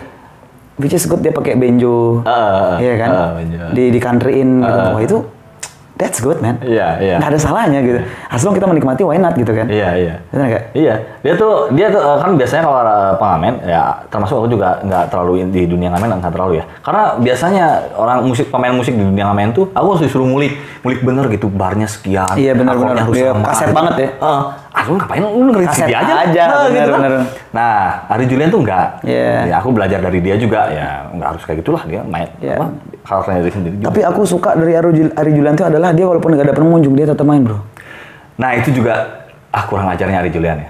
which is good dia pakai benjo, Ah, ah, iya kan? ah, benjo. Di di countryin gitu. Ah. Wah itu that's good man. Iya, iya. Nggak ada salahnya gitu. Asal kita menikmati why not gitu kan? Iya, iya. Bener nggak? Iya, dia tuh dia tuh uh, kan biasanya kalau uh, pengamen ya termasuk aku juga nggak terlalu di dunia ngamen nggak terlalu ya. Karena biasanya orang musik pemain musik di dunia ngamen tuh aku harus disuruh ngulik, ngulik bener gitu barnya sekian. Iya, bener. harus Dia kaset banget ya. Heeh. Ah lu ngapain lu dengerin CD aja? aja, Nah, bener, kan. bener. Nah, Ari Julian tuh enggak. Iya. Ya, aku belajar dari dia juga ya nggak harus kayak gitulah dia main Iya. apa karakternya dari sendiri juga. Tapi aku suka dari Ari, Jul- Ari Julian itu adalah dia walaupun nggak ada pengunjung dia tetap main bro. Nah itu juga ah kurang ajarnya Ari Julian ya.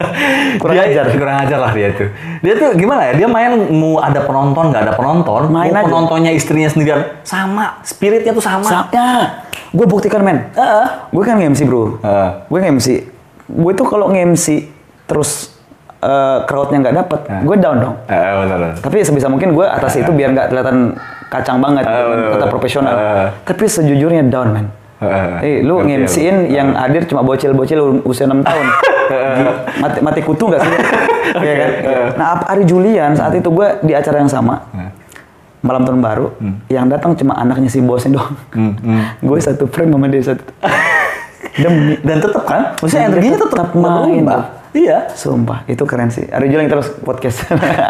Kurang dia, ajar. Kurang ajar lah dia tuh. Dia tuh gimana ya? Dia main mau ada penonton nggak ada penonton, Main mau aja. penontonnya istrinya sendirian sama, spiritnya tuh sama. Saatnya gue buktikan men. Gue kan nge-MC bro. Heeh. Gue nge-MC. Gue tuh kalau nge-MC terus eh, crowdnya nggak dapet, gue down dong. Eh, benar. benar. Tapi sebisa mungkin gue atas itu biar nggak kelihatan kacang banget, Eh, bener, tetap bener. profesional. Eh. Tapi sejujurnya down man. Eh, Eh, lu ya, ngemsiin yang hadir cuma bocil-bocil usia 6 tahun. Mati, mati kutu nggak sih? Iya kan? Nah, Ap- Ari Julian saat itu gue di acara yang sama. Malam tahun baru, yang datang cuma anaknya si bosnya doang. Hmm, hmm. gue satu frame sama dia satu. Demi. Dan tetap kan, maksudnya Dan energinya tetap tetap main. berubah. Iya. Sumpah, itu keren sih. Ari Julian terus podcast.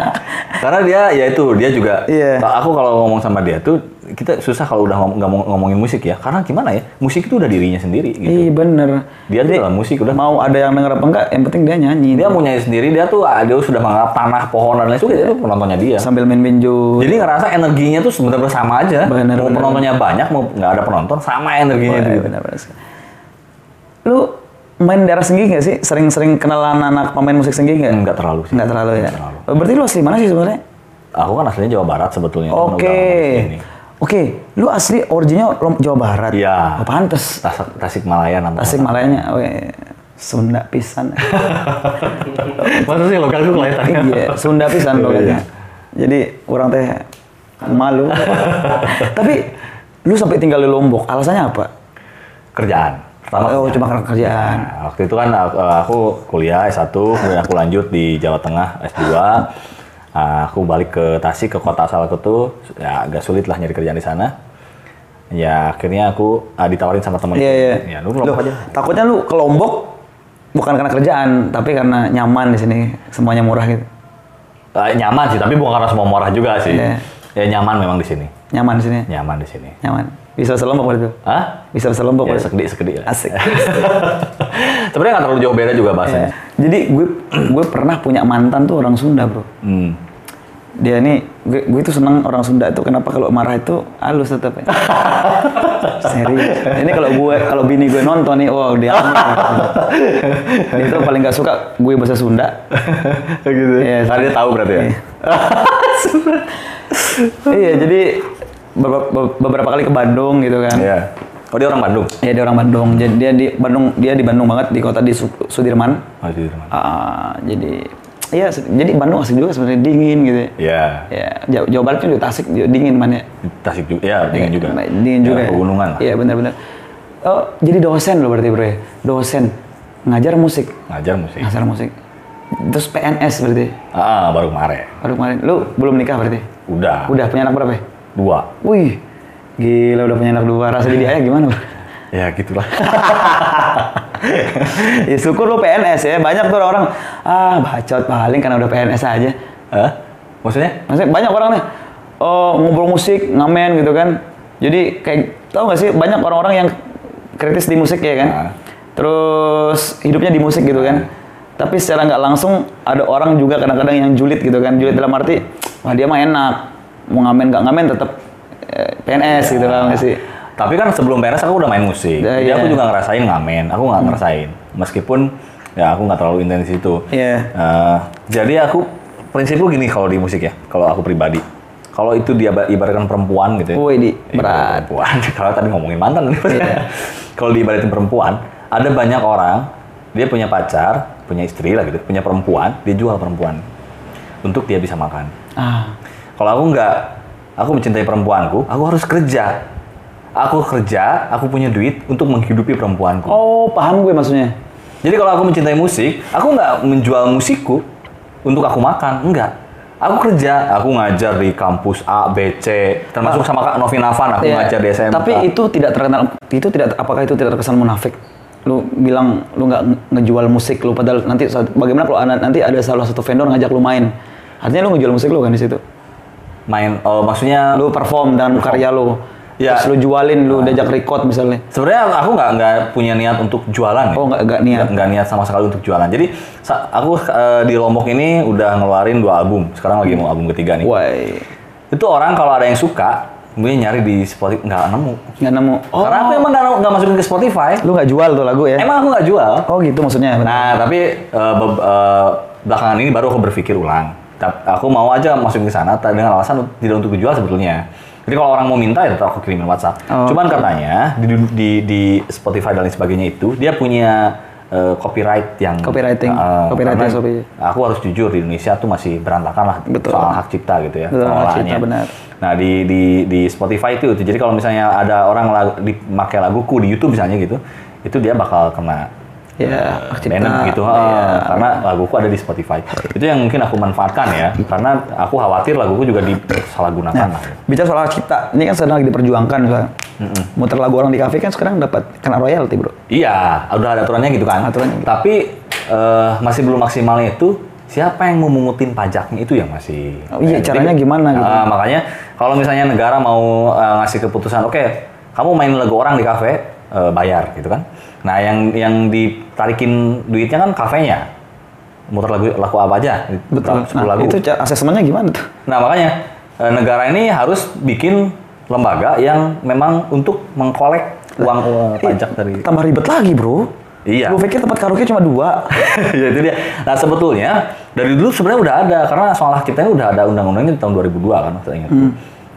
Karena dia ya itu dia juga. Iya. Aku kalau ngomong sama dia tuh kita susah kalau udah ngom- nggak mau ngomongin musik ya. Karena gimana ya? Musik itu udah dirinya sendiri gitu. Iya bener. Dia tuh dalam musik udah. Mau ada yang denger apa enggak, yang penting dia nyanyi. Dia mau nyanyi sendiri, dia tuh ah, dia sudah menganggap tanah, pohon dan lain sebagainya itu penontonnya dia. sambil main benjo. Jadi ngerasa energinya tuh sebenarnya sama aja. Bener, mau bener. penontonnya banyak, mau nggak ada penonton, sama energinya itu. Wah, gitu. Lu main daerah Senggi nggak sih? Sering-sering kenalan anak pemain musik Senggi nggak? Nggak terlalu sih. Nggak terlalu ya. Nggak terlalu. Berarti lu asli mana sih sebenarnya? Aku kan aslinya Jawa Barat sebetulnya. cuman Oke. sini. Oke, lu asli originnya Jawa Barat. Iya. Oh, pantes. Tas Tasik Malaya namanya. Tasik Malayanya, we, Sunda pisan. Masa sih lokal tuh kelihatannya? iya, Sunda pisan Iya, logatnya. iya. Jadi orang teh malu. Tapi lu sampai tinggal di Lombok, alasannya apa? Kerjaan. Oh, cuma karena kerjaan. Nah, waktu itu kan aku, aku kuliah S1, kemudian aku lanjut di Jawa Tengah S2. Ah, aku balik ke Tasik, ke kota asalku tuh, ya agak sulit lah nyari kerjaan di sana. Ya akhirnya aku ah, ditawarin sama teman. Iya, iya. Ya, lu Lombok Loh, aja. Takutnya lu ke Lombok bukan karena kerjaan, tapi karena nyaman di sini, semuanya murah gitu. Ah, nyaman sih, tapi bukan karena semua murah juga sih. Iya. Ya nyaman memang di sini. Nyaman di sini. Nyaman di sini. Nyaman. Bisa bahasa Lombok berarti. Hah? Bisa bahasa Lombok Ya, sekedik sekedik. lah. Asik. Sebenarnya nggak terlalu jauh beda juga bahasanya. Jadi gue gue pernah punya mantan tuh orang Sunda, Bro. Hmm. Dia nih gue, gue tuh seneng orang Sunda itu kenapa kalau marah itu halus tetap ya. Serius. Ini kalau gue kalau bini gue nonton nih, wow dia dia tuh paling gak suka gue bahasa Sunda. gitu. Iya, Karena dia tahu berarti ya. Iya. iya, jadi beberapa, kali ke Bandung gitu kan. Iya. Oh dia orang Bandung. Ya dia orang Bandung. Jadi dia di Bandung, dia di Bandung banget di kota di Su- Sudirman. Oh di mana? Ah, jadi iya jadi Bandung asik juga sebenarnya dingin gitu. ya. Iya. Ya, Jawa, Jawa Barat kan juga Tasik juga dingin man. Di Tasik juga. Ya, dingin juga. Dingin juga. Ya, pegunungan lah. Iya, benar-benar. Oh, jadi dosen lo berarti, Bro ya. Dosen ngajar musik, Ngajar musik. ngajar musik. Terus PNS berarti. Ah, baru kemarin. Baru kemarin lu belum nikah berarti? Udah. Udah punya anak berapa ya? Dua. Wih, gila udah punya anak dua. Rasa jadi ayah gimana? Bro? Ya gitulah. ya syukur lu PNS ya. Banyak tuh orang ah bacot paling karena udah PNS aja. Hah? Maksudnya? Maksudnya banyak orang nih oh, ngobrol musik, ngamen gitu kan. Jadi kayak tahu gak sih banyak orang-orang yang kritis di musik ya kan. Nah. Terus hidupnya di musik gitu kan. Tapi secara nggak langsung ada orang juga kadang-kadang yang julid gitu kan. Julid dalam arti wah dia mah enak. Mau ngamen nggak ngamen tetap eh, PNS gitu lah sih. Tapi kan sebelum PNS aku udah main musik. Ya, Jadi iya. aku juga ngerasain ngamen. Aku nggak ngerasain. Meskipun ya aku nggak terlalu intens itu. Iya. Eh, jadi aku prinsipku gini kalau di musik ya. Kalau aku pribadi. Kalau itu dia ibaratkan perempuan gitu ya. Woi di Ibarat berat. perempuan. Kalau tadi ngomongin mantan. Iya. Kalau diibaratin perempuan, ada banyak orang dia punya pacar, punya istri lah gitu, punya perempuan, dia jual perempuan untuk dia bisa makan. Ah, Kalau aku nggak, aku mencintai perempuanku, aku harus kerja. Aku kerja, aku punya duit untuk menghidupi perempuanku. oh paham gue maksudnya. Jadi kalau aku mencintai musik, aku nggak menjual musikku untuk aku makan, enggak. Aku kerja, aku ngajar di kampus A, B, C, termasuk sama Kak Novi Navan, aku Iya. ngajar di SMK. Tapi itu tidak terkenal, itu tidak, apakah itu tidak terkesan munafik? Lu bilang lu nggak nge- ngejual musik lu, padahal nanti bagaimana kalau nanti ada salah satu vendor ngajak lu main? Artinya lu ngejual musik lu kan di situ. Main, oh maksudnya Lu perform dengan karya lu. Ya. Terus lu jualin, lu diajak record misalnya. sebenarnya aku nggak nggak punya niat untuk jualan. ya. Oh, nggak nggak niat. Nggak, niat sama sekali untuk jualan. Jadi aku eh, di Lombok ini udah ngeluarin dua album. Sekarang lagi mau album ketiga nih. Wah, Itu orang kalau ada yang suka, kemudian nyari di Spotify nggak nemu. nggak nemu. Oh, Karena aku emang nggak nggak masukin ke Spotify. lu nggak jual tuh lagu ya? Emang aku nggak jual. Oh gitu maksudnya. Nah, tapi be- eh, belakangan ini baru aku berpikir ulang. Aku mau aja masukin ke sana dengan alasan tidak untuk dijual sebetulnya. Jadi kalau orang mau minta ya tetap aku kirimin WhatsApp. Oh, Cuman oke. katanya di, di, di Spotify dan lain sebagainya itu dia punya eh, copyright yang Copywriting. Shopee. Aku harus jujur di Indonesia tuh masih berantakan lah Betul. soal hak cipta gitu ya. Betul, hak cipta, benar. Nah di di di Spotify itu, jadi kalau misalnya ada orang lagu, dipakai laguku di YouTube misalnya gitu, itu dia bakal kena Ya, hak cipta. banned gitu, ha, karena laguku ada di Spotify. Itu yang mungkin aku manfaatkan ya, karena aku khawatir laguku juga disalahgunakan lah. Bicara soal cipta, ini kan sedang lagi diperjuangkan misalnya. Muter lagu orang di kafe kan sekarang dapat kena royalti, Bro. Iya, udah ada aturannya gitu kan. Aturannya gitu. Tapi eh, masih belum maksimalnya itu siapa yang mau mengutin pajaknya itu yang masih. Oh iya, Jadi, caranya gimana gitu. eh, makanya kalau misalnya negara mau eh, ngasih keputusan, oke, kamu main lagu orang di kafe eh, bayar gitu kan. Nah, yang yang ditarikin duitnya kan kafenya. Muter lagu lagu apa aja? Betul. 10 Nah, lagu. itu asesmennya gimana tuh? Nah makanya eh, negara ini harus bikin lembaga yang memang untuk mengkolek uang eh, pajak dari Tambah ribet lagi, Bro. Iya. Gue pikir tempat karaoke cuma dua. ya itu dia. Nah sebetulnya dari dulu sebenarnya udah ada karena soal hak ini udah ada undang-undangnya di tahun 2002 kan saya ingat.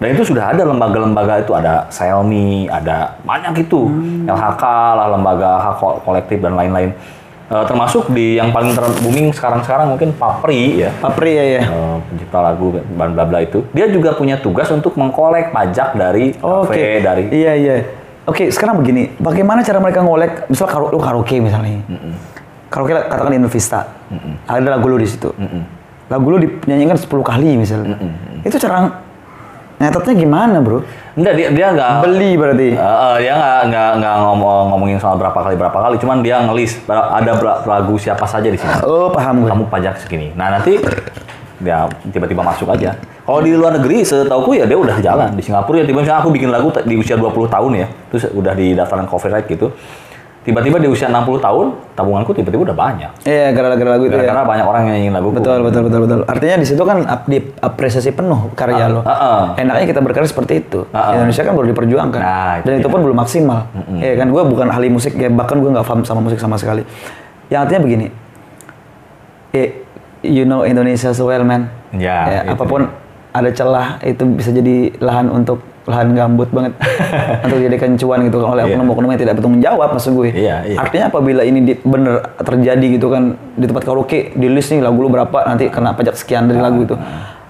Dan itu sudah ada lembaga-lembaga itu. Ada Xiaomi, ada banyak itu. LHK lah lembaga hak ko- kolektif dan lain-lain. Eh, termasuk di yang paling ter- booming sekarang-sekarang mungkin Papri ya. Papri ya ya. eh, pencipta lagu dan bla bla itu. Dia juga punya tugas untuk mengkolek pajak dari Oh, Oke. kafe dari Iya iya. Oke, sekarang begini, bagaimana cara mereka ngolek, misal karo, lu karaoke misalnya, karaoke katakan di Invista, ada lagu lu di situ, lagu lu dinyanyikan 10 kali misalnya, itu cara nyatetnya gimana bro? enggak dia dia nggak Beli berarti? Eh, eh, dia nggak nggak nggak ngomong ngomongin soal berapa kali berapa kali, cuman dia ngelis ada lagu siapa saja di sini. Oh paham gue. Kamu pajak segini. Nah nanti dia tiba-tiba masuk aja. Kalau di luar negeri, setauku ya dia udah jalan di Singapura ya tiba-tiba aku bikin lagu di usia 20 tahun ya, terus udah di daftaran copyright gitu. Tiba-tiba di usia 60 tahun, tabunganku tiba-tiba udah banyak. Iya gara-gara lagu itu ya. Karena banyak orang yang nyanyiin lagu. Betul betul betul betul. Artinya di situ kan ap- diapresiasi penuh karya lo. ah, ah. Enaknya kita berkarya seperti itu. Ah, ah. Indonesia kan baru diperjuangkan. Nah, itu Dan itu pun belum maksimal. Iya kan, gue bukan ahli musik, ya bahkan gue nggak paham sama musik sama sekali. Yang artinya begini, eh, you know Indonesia so well man. Ya, itu apa pun ada celah itu bisa jadi lahan untuk lahan gambut banget untuk dijadikan cuan gitu kan oleh Iya. oknum-oknum yang tidak bertanggung jawab maksud gue. Iya, iya. Artinya apabila ini di, bener terjadi gitu kan di tempat karaoke di list nih lagu lu berapa nanti kena pajak sekian dari lagu itu.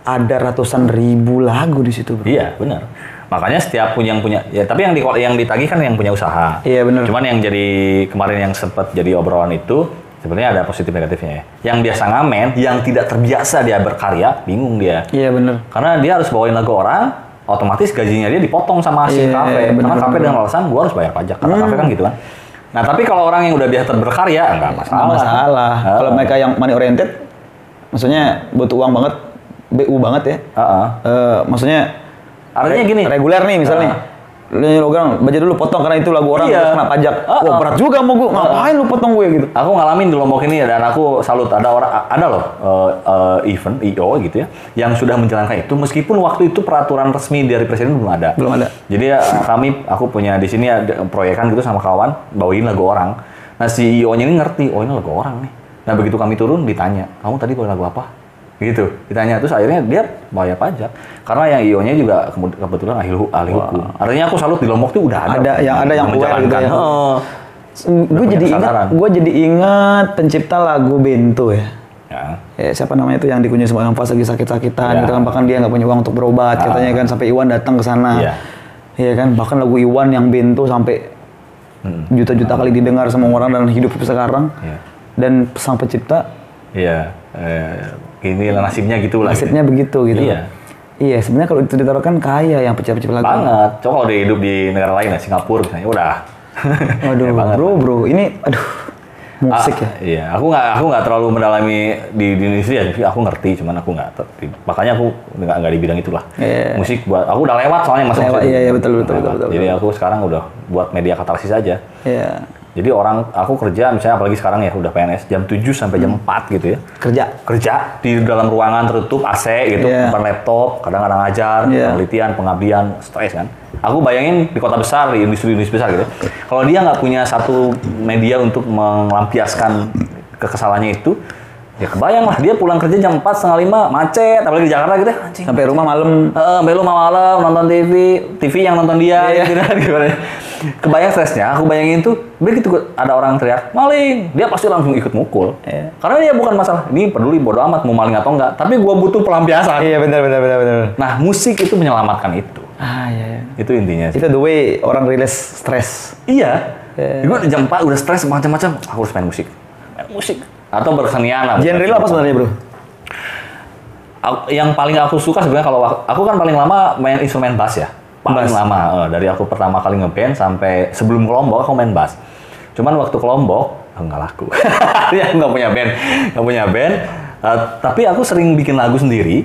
Ada ratusan ribu lagu di situ, Bro. Iya, benar. Makanya setiap punya yang punya ya tapi yang di yang ditagih kan yang punya usaha. Iya, benar. Cuman yang jadi kemarin yang sempat jadi obrolan itu sebenarnya ada positif negatifnya ya. Yang biasa ngamen, yang tidak terbiasa dia berkarya, bingung dia. Iya bener. Karena dia harus bawain lagu orang, otomatis gajinya dia dipotong sama si Iya, kafe. benar, Karena kafe dengan alasan gua harus bayar pajak. Kata kafe kan gitu kan. Nah, tapi kalau orang yang udah biasa berkarya enggak masalah. Nggak masalah. Ah. Kalau mereka yang money oriented, maksudnya butuh uang banget, BU banget ya. Heeh. Eh, maksudnya Artinya re- gini. reguler nih misalnya. Lu nyanyi lagu orang, baca dulu potong karena itu lagu orang Iya. kena pajak. Ah, Wah ah. berat juga mau gue, ngapain lu potong gue gitu. Aku ngalamin di Lombok ini dan aku salut ada orang ada loh eh, eh, event IO gitu ya yang sudah menjalankan itu meskipun waktu itu peraturan resmi dari presiden belum ada. Belum ada. Jadi ya, kami aku punya di sini ada proyekan gitu sama kawan bawain lagu orang. Nah si IO-nya ini ngerti, oh ini lagu orang nih. Nah begitu kami turun ditanya, kamu tadi bawa lagu apa? Gitu, ditanya terus akhirnya dia bayar pajak karena yang IO-nya juga kemud- kebetulan ahli, ahli hukum. Artinya aku salut di Lombok tuh udah ada. Ada yang ada yang aware gitu ya. Heeh. Gue jadi ingat, gue jadi ingat pencipta lagu Bento ya. Ya. Ya, siapa namanya itu yang dikunjungi sama Anfas lagi sakit-sakitan Ya. gitu kan bahkan dia nggak punya uang untuk berobat Ah. katanya kan sampai Iwan datang ke sana. Iya. Iya kan bahkan lagu Iwan yang Bento sampai Hmm. juta-juta kali didengar sama orang dan hidup sekarang. Iya. Dan sang pencipta Iya, eh, gini lah nasibnya gitu lah. nasibnya begitu gitu. Iya. Iya, sebenarnya kalau itu ditaruhkan kaya yang pencipta-pencipta lagu. Banget. Coba kalau hidup di negara lain ya, Singapura misalnya, udah. Waduh, Ya banget. bro, bro, ini aduh musik Ah, ya. Iya, aku nggak aku nggak terlalu mendalami di, di Indonesia, tapi aku ngerti, cuman aku nggak. Makanya aku nggak nggak di bidang itulah. Iya. Musik buat aku udah lewat soalnya masa Lewat, iya, iya, betul, betul, betul, lewat. betul, Jadi aku sekarang udah buat media katarsis aja. Iya. Jadi orang aku kerja misalnya apalagi sekarang ya udah PNS jam 7 sampai jam 4 gitu ya. Kerja. kerja di dalam ruangan tertutup AC gitu, Iya. depan laptop, kadang-kadang ngajar, Iya. penelitian, pengabdian, stres kan. Aku bayangin di kota besar, di industri-industri besar gitu. Kalau dia nggak punya satu media untuk melampiaskan kekesalannya itu, Ya kebayang lah, dia pulang kerja jam 4, setengah 5, macet, apalagi di Jakarta gitu ya, anjing. Sampai rumah malam. Heeh, sampai malam nonton TV, TV yang nonton dia Iya. gitu kan gimana. Kebayang stresnya, aku bayangin tuh begitu ada orang teriak maling, dia pasti langsung ikut mukul. Iya. Karena dia bukan masalah, ini peduli bodo amat mau maling atau enggak, tapi gua butuh pelampiasan. Iya benar benar benar benar. Nah, musik itu menyelamatkan itu. Ah iya. iya. Itu intinya sih. Itu the way orang rilis stres. Iya. Iya. Gue jam 4 udah stres macam-macam, aku harus main musik. Main musik atau bersenian lah. Genre lo apa sebenarnya bro? Aku- yang paling aku suka sebenarnya kalau aku, aku kan paling lama main instrumen bass ya. Paling Bass. lama eh, dari aku pertama kali ngeband sampai sebelum ke Lombok aku main bass. Cuman waktu ke Lombok oh, nggak laku. ya nggak punya band, nggak punya band. Eh, tapi aku sering bikin lagu sendiri.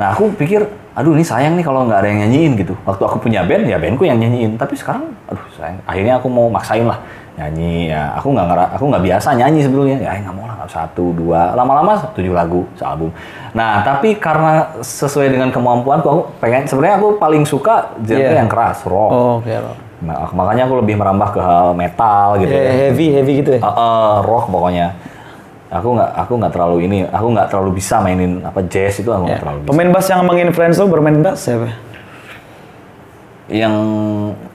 Nah aku pikir, aduh ini sayang nih kalau nggak ada yang nyanyiin gitu. Waktu aku punya band ya bandku yang nyanyiin. Tapi sekarang, aduh sayang. Akhirnya aku mau maksain lah nyanyi ya aku nggak aku nggak biasa nyanyi sebelumnya ya nggak mau lah satu dua lama-lama tujuh lagu sealbum nah tapi karena sesuai dengan kemampuanku aku pengen sebenarnya aku paling suka genre Iya. yang keras rock Oh oke. Nah, makanya aku lebih merambah ke hal metal gitu ya. heavy heavy gitu ya. Eh, eh, rock pokoknya aku nggak aku nggak terlalu ini aku nggak terlalu bisa mainin apa jazz itu aku nggak Ya. terlalu bisa Pemain bass yang menginfluence lo bermain bass siapa? Yang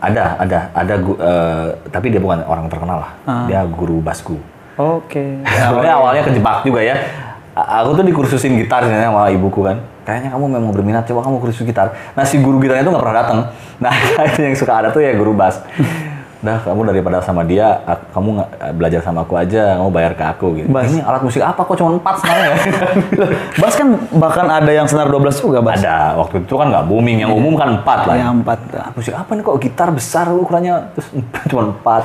ada ada ada gu- eh, tapi dia bukan orang terkenal lah. Ah. dia guru basku. Oke. sebenarnya awalnya kejebak juga ya. Aku tuh dikursusin gitar sebenarnya sama ibuku kan. Kayaknya kamu memang berminat coba kamu kursus gitar. Nah si guru gitarnya tuh nggak pernah datang nah itu yang suka ada tuh ya guru bass Dah kamu daripada sama dia, ak- kamu nggak belajar sama aku aja, kamu bayar ke aku gitu. Bass. Ini alat musik apa kok cuma empat sebenarnya? bass kan bahkan ada yang senar 12 juga bass. Ada, waktu itu kan nggak booming, yang umum kan empat lah. Yang empat. Ah, musik apa nih kok gitar besar ukurannya terus cuma empat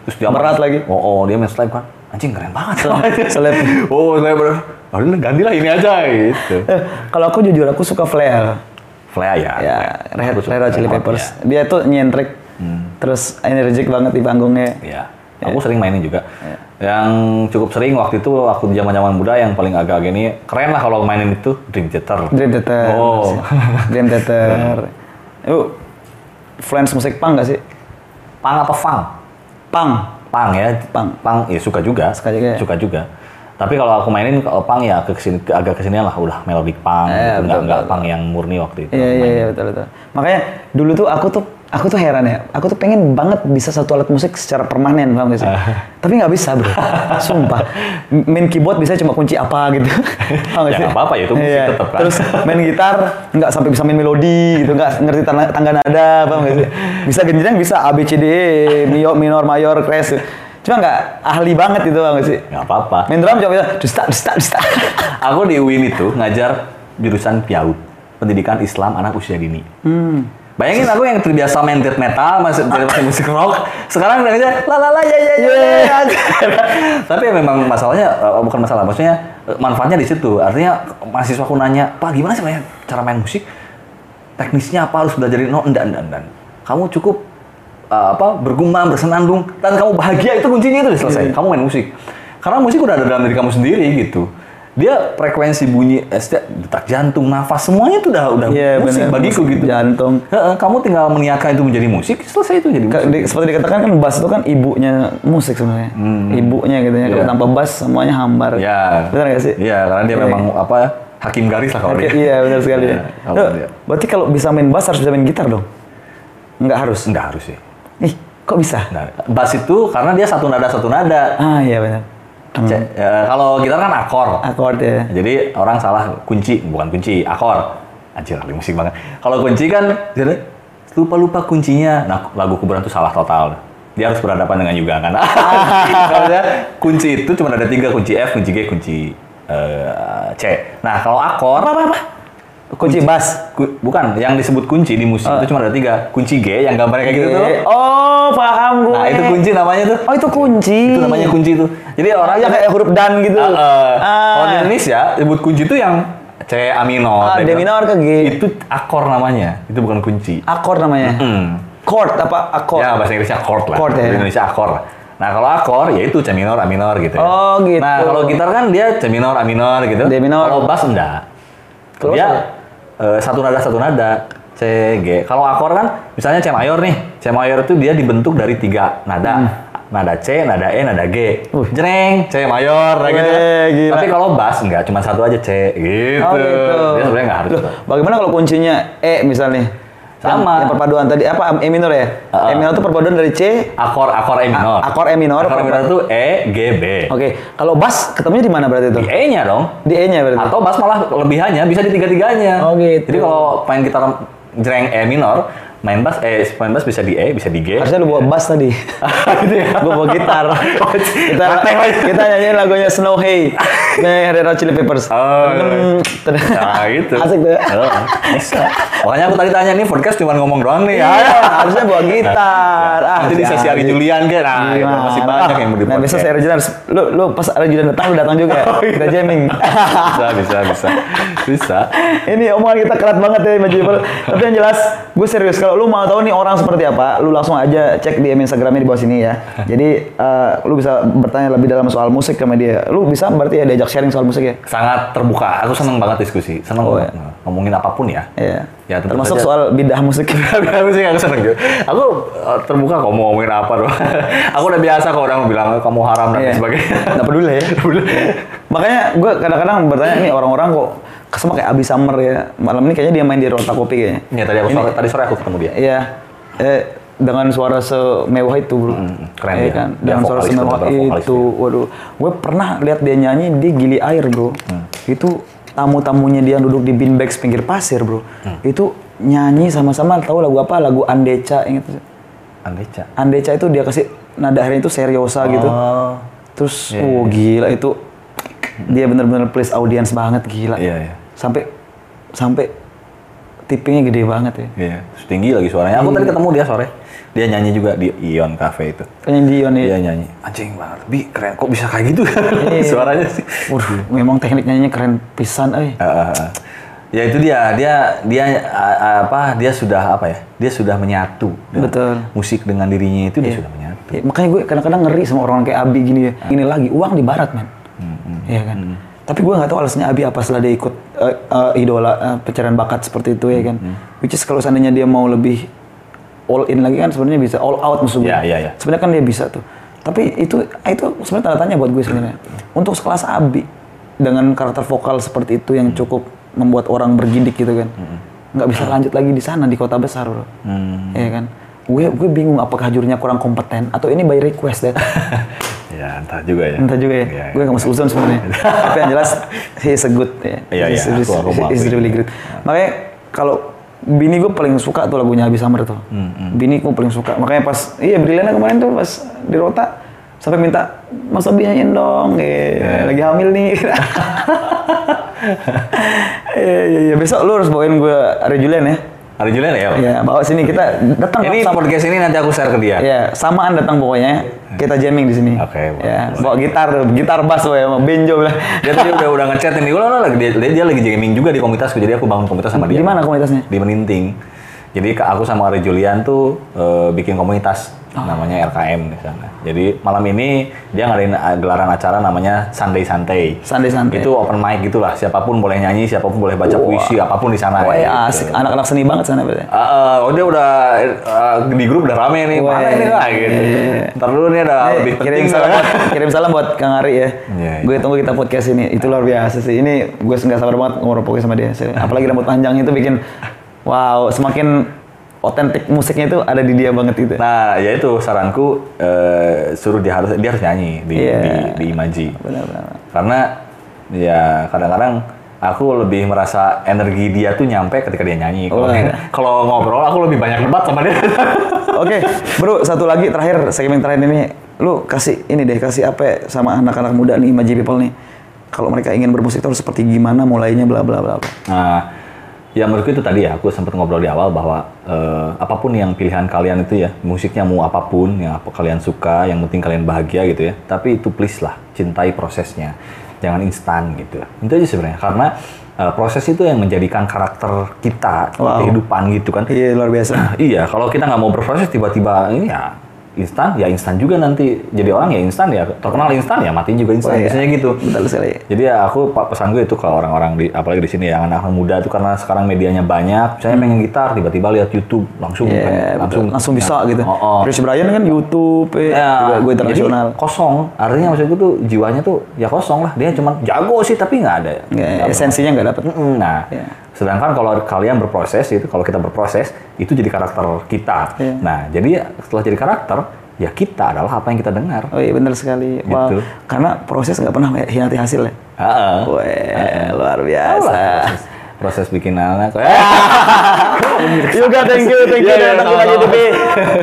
terus dia Berat lagi. oh, oh dia main slide kan anjing keren banget Slap. oh saya bener oh ini gantilah ini aja gitu Eh, kalau aku jujur aku suka Flair. Flea ya Ya, Red, Aku Red Red Hot, Peppers. ya. Dia tuh nyentrik. Terus energik banget di panggungnya. ya aku sering mainin juga yang cukup sering waktu itu waktu zaman zaman muda yang paling agak-agak ini keren lah kalau mainin itu Dream Theater Dream Theater. oh Dream Theater. Yuk, influence musik punk gak sih? pang apa fang Punk. pang ya Punk. pang ya suka juga Suka juga ya? suka juga tapi kalau aku mainin kalau pang ya ke ke sini ke- agak kesinian lah udah melodic pang Eh, gitu. nggak nggak pang yang murni waktu itu Iya iya iya betul betul. Makanya dulu tuh aku tuh aku tuh heran ya. Aku tuh pengen banget bisa satu alat musik secara permanen, paham gak sih? Tapi nggak bisa bro. Sumpah. Main keyboard bisa cuma kunci apa gitu. Paham Ya, gak sih? nggak apa-apa, ya itu musik Iya. tetep kan. Terus main gitar nggak sampai bisa main melodi gitu, nggak ngerti tangga, tangga nada, paham gak sih? Bisa genjreng bisa A B C D E, minor, minor mayor, crash. Cuma nggak ahli banget gitu, paham gak sih? nggak apa-apa Main drum coba bisa dusta dusta dusta. aku di UIN itu ngajar jurusan PIAUD pendidikan Islam anak usia dini Hmm. Bayangin aku yang terbiasa main death metal, masih masih musik rock, sekarang udah aja la la la ya ya ya. ya. Tapi ya memang masalahnya eh, bukan masalah, maksudnya eh, manfaatnya di situ. Artinya mahasiswa aku nanya, "Pak, gimana sih Pak, cara main musik? Teknisnya apa harus belajar no enggak enggak enggak. Kamu cukup eh, apa bergumam, bersenandung dan kamu bahagia itu kuncinya itu udah selesai. Kamu main musik. Karena musik udah ada dalam diri kamu sendiri gitu. Dia frekuensi bunyi, eh, setiap detak jantung, nafas semuanya itu udah udah Iya musik benar. bagiku gitu. Jantung. Heeh, kamu tinggal meniakan itu menjadi musik, selesai itu jadi musik. di- seperti dikatakan kan bass itu kan ibunya musik sebenarnya. Ibunya gitu ya. Kalau Iya. tanpa bass semuanya hambar. Ya. Benar gak sih? Iya, karena dia Iya. memang apa hakim garis lah kalau dia. iya benar sekali. Iya, ya. kalau Loh, dia. berarti kalau bisa main bass harus bisa main gitar dong? Enggak harus. Enggak harus sih. Ih, kok bisa? Nah, bass itu karena dia satu nada satu nada. Ah iya benar. Hmm. C- ya, kalau gitar kan akor. Akord ya. Jadi orang salah kunci, bukan kunci, akor. Anjir, ahli musik banget. Kalau kunci kan jadi lupa-lupa kuncinya. Nah, lagu kuburan itu salah total. Dia harus berhadapan dengan juga kan. Kunci itu cuma ada tiga, kunci F, kunci G, kunci eh, C. Nah, kalau akor Apa apa apa? Kunci bass. Ku- bukan, yang disebut kunci di musik itu cuma ada tiga. Kunci G yang gambarnya kayak gitu tuh. Oh, paham gue. Nah, itu kunci namanya tuh. Oh, itu kunci. Itu namanya kunci tuh. Jadi orang yang kayak huruf dan gitu. Ah, ah. Ah. Kalau di Indonesia disebut kunci itu yang C A minor. Ah, ya D minor ke G. Itu akor namanya. Itu bukan kunci. Akord namanya. Hmm. Chord apa akord? Ya bahasa Inggrisnya chord lah. Chord, ya. Di Indonesia akor. Nah kalau akor ya itu C minor, A minor gitu. ya. Oh, gitu. Nah kalau gitar kan dia C minor, A minor gitu. D minor. Kalau bass enggak. Kalau dia eh, satu nada satu nada. C G. Kalau akor kan misalnya C mayor nih. C mayor itu dia dibentuk dari tiga nada. Hmm. nada C, nada E, nada G. Jreng, C mayor, kayak gitu. Weh, gila. Tapi kalau bass enggak, cuma satu aja C, gitu. Oh gitu. Dia sebenarnya nggak harus. Loh, bagaimana kalau kuncinya E misalnya? Sama. Yang, perpaduan tadi apa E minor ya? Uh-uh. E minor itu perpaduan dari C. Akor akor E minor. A- akor E minor, Akor E minor itu E, G, B. Oke, kalau bass ketemunya di mana berarti itu? Di E-nya dong. Di E-nya berarti. Atau bass malah lebihannya bisa di tiga-tiganya. Oh, gitu. Jadi kalau main gitar jreng E minor, main bass eh main bass bisa di E, bisa di G. Harusnya lu bawa bass tadi. gitu ya. Gue bawa gitar. kita kita nyanyiin lagunya Snow Hay. Nih Red Hot Chili Peppers. Oh, Hmm, ten- Nah gitu. Asik tuh. ya. Oh, bisa. Makanya aku tadi tanya nih podcast cuma ngomong doang nih. Iya, ya. harusnya bawa gitar. Ah, Nanti di si sesi Ari Ari. Julian kan. Nah, itu Gimana? masih banyak yang mau di Nah, podcast. saya Arjunan harus, lu, lu pas Arjunan datang, lu datang juga. Oh, iya. Kita jamming. bisa, bisa, bisa. Bisa. Ini omongan kita kerat banget ya, Majibel. Tapi yang jelas, gue serius. Kalau lu mau tahu nih orang seperti apa, lu langsung aja cek DM Instagramnya di bawah sini ya. Jadi, eh, lu bisa bertanya lebih dalam soal musik sama dia. Lu bisa berarti ya diajak sharing soal musik ya? Sangat terbuka. Aku seneng banget diskusi. Seneng Oh, banget. ngomongin apa pun ya. Iya. Ya, Termasuk saja. soal bidah musik. aku sih aku seneng juga. Aku uh, terbuka kok mau ngomongin apa doang. aku udah biasa kok orang bilang kamu haram dan Iya. sebagainya. Nggak peduli ya. Makanya gue kadang-kadang bertanya nih orang-orang kok kesema kayak Abi Summer ya. Malam ini kayaknya dia main di Rota Kopi kayaknya. Ya tadi aku sore, tadi sore aku ketemu dia. Iya. Eh, dengan suara semewah itu, Bro. keren Iya dia. kan? Dia Dengan suara semewah itu. Waduh, gue pernah lihat dia nyanyi di Gili Air, Bro. Hmm. Itu tamu-tamunya dia duduk di beanbags pinggir pasir, Bro. Hmm. Itu nyanyi sama-sama tahu lagu apa? Lagu Andeca ingat tuh. Andeca. Andeca itu dia kasih nada akhirnya itu seriosa gitu. Oh. Terus, Iya, oh gila itu dia bener-bener please audience banget gila. Iya, iya. Sampai sampai tippingnya gede banget ya. Iya, terus tinggi lagi suaranya. Aku tadi ketemu dia sore. Dia nyanyi juga di Ion Cafe itu. Kayaknya Dion ya. Dia nyanyi. Anjing banget. Bi, keren. Kok bisa kayak gitu? Iya. Suaranya sih. Waduh, memang teknik nyanyinya keren pisan, eh. Ah, ah, ah. ya itu dia. Dia dia ah, apa? Dia sudah apa ya? Dia sudah menyatu. Betul. Musik dengan dirinya itu dia sudah menyatu. Ya, makanya gue kadang-kadang ngeri sama orang kayak Abi gini ya. Ini lagi uang di barat, man. Iya kan. Tapi gue nggak tahu alasannya Abi apa setelah dia ikut eh, eh, idola eh, pencarian bakat seperti itu ya kan. Which is kalau seandainya dia mau lebih all in lagi kan sebenarnya bisa all out maksud gue. Iya, iya, iya. Sebenarnya kan dia bisa tuh. Tapi itu itu sebenarnya tanda tanya buat gue sebenarnya. Untuk sekelas Abi dengan karakter vokal seperti itu yang cukup membuat orang bergidik gitu kan. Nggak bisa lanjut lagi di sana di kota besar, bro. Hmm. Iya kan. Gue gue bingung apakah jurinya kurang kompeten atau ini by request ya. Ya, entah juga ya. Entah juga ya. Iya, Gue gak masuk uzon sebenarnya. Tapi yang jelas he is a good ya. Iya, iya, he's- aku- aku mau he's akui. really great. Makanya kalau Bini gue paling suka tuh lagunya Abi Summer tuh. Hmm, Bini gue paling suka. Makanya pas iya Briliana kemarin tuh pas di Rota sampai minta Mas Abi nyanyiin dong, eh, lagi hamil nih. Iya iya iya besok lu harus bawain gue Ari Julian ya. Hari Julian ya? Iya, bawa sini kita datang Ini sama podcast ini nanti aku share ke dia. Iya, samaan datang pokoknya. Kita jamming di sini. Oke, boleh, Ya, bawa gitar, gitar bass ya, sama benjo lah. Dia tadi udah udah ngechat ini, ulah lagi dia, dia, dia lagi gaming juga di komunitasku, jadi aku bangun komunitas sama dia. Di mana komunitasnya? Di Meninting. Jadi aku sama Ari Julian tuh eh, bikin komunitas Oh. namanya RKM di sana. Jadi malam ini dia ngadain eh, gelaran acara namanya Sunday Santai. Sunday Santai. Itu open mic gitulah, siapa pun boleh nyanyi, siapa pun boleh baca puisi, apa pun di sana. Wah, ya gitu. asik. Anak-anak seni banget sana berarti. Ah, ah, oh dia udah eh, di grup udah rame nih, Wah, mana ini lah gitu. Ntar dulu nih ada Eh, lebih kirim penting salam lah. buat, kirim salam buat Kang Ari ya. Iya, Gue tunggu kita podcast ini. Itu luar biasa sih. Ini gue nggak sabar banget ngobrol sama dia. Apalagi rambut panjang itu bikin wow, semakin otentik musiknya itu ada di dia banget itu. Nah, ya itu saranku eh, suruh dia harus dia harus nyanyi di Iya. di, di Imaji. Benar-benar. Karena ya kadang-kadang aku lebih merasa energi dia tuh nyampe ketika dia nyanyi. Kalau Oh, kalau ngobrol aku lebih banyak debat sama dia. Oke, bro, satu lagi terakhir segmen terakhir ini, lu kasih ini deh, kasih apa ya sama anak-anak muda nih, Imaji People nih. Kalau mereka ingin bermusik itu harus seperti gimana mulainya, bla bla. bla. Nah, ya menurutku itu tadi ya, aku sempat ngobrol di awal bahwa eh, apa pun yang pilihan kalian itu ya, musiknya mau apa pun, yang apa kalian suka, yang penting kalian bahagia gitu ya. Tapi itu please lah, cintai prosesnya, jangan instan gitu. Itu aja sebenarnya, karena eh, proses itu yang menjadikan karakter kita, Wow. kehidupan gitu kan. Iya luar biasa. iya, kalau kita nggak mau berproses tiba-tiba ini ya instan ya instan juga nanti jadi orang ya instan ya terkenal instan ya mati juga instan Wah, iya. biasanya gitu Betul sekali. jadi ya aku pak pesan gue itu kalau orang-orang di apalagi di sini ya anak muda tuh karena sekarang medianya banyak saya pengen gitar tiba-tiba lihat YouTube langsung pengen- betul. langsung langsung bisa gitu. Oh, oh. Chris Brian kan YouTube, eh, Ya, juga gue internasional. Jadi kosong. Artinya maksud gue tuh jiwanya tuh ya kosong lah. Dia cuma jago sih tapi nggak ada. Nggak, nggak- esensinya nggak dapet. Nah, Ya. Sedangkan kalau kalian berproses itu, kalau kita berproses itu jadi karakter kita. Iya. Nah, jadi setelah jadi karakter, ya kita adalah apa yang kita dengar. Oh iya benar sekali. Gitu. karena proses nggak pernah hianati hasil ya. Heeh. Weh, luar Tahu biasa. proses, proses bikin anak. Yoga, thank you, thank you udah datang ke sama-sama. TV.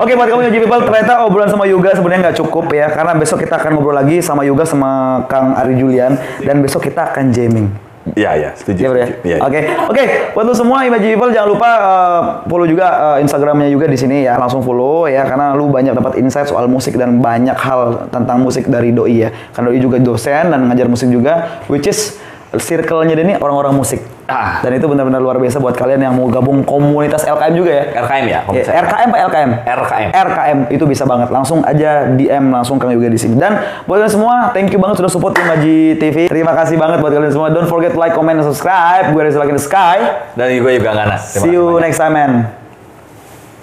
Oke, buat kamu yang People, ternyata obrolan sama Yoga sebenarnya nggak cukup ya, karena besok kita akan ngobrol lagi sama Yoga sama Kang Ari Julian, dan besok kita akan jamming. Iya, iya, setuju. Iya, ya? setuju. Iya, Oke, oke. Buat lu semua Imagine People jangan lupa uh, follow juga uh, Instagramnya juga di sini ya. Langsung follow ya karena lu banyak dapat insight soal musik dan banyak hal tentang musik dari doi ya. Karena doi juga dosen dan ngajar musik juga, which is circle-nya dia ini orang-orang musik. Ah. Dan itu benar-benar luar biasa buat kalian yang mau gabung komunitas LKM juga ya. RKM ya? Ya, RKM Pak LKM? RKM. RKM itu bisa banget. Langsung aja DM langsung Kang Yoga di sini. Dan buat kalian semua, thank you banget sudah support Imaji TV. Terima kasih banget buat kalian semua. Don't forget to like, comment, and subscribe. Gue Rizal the Sky. Dan gue juga Ngana. See you banyak. next time, man.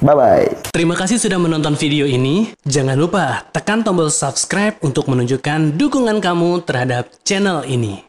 Bye-bye. Terima kasih sudah menonton video ini. Jangan lupa tekan tombol subscribe untuk menunjukkan dukungan kamu terhadap channel ini.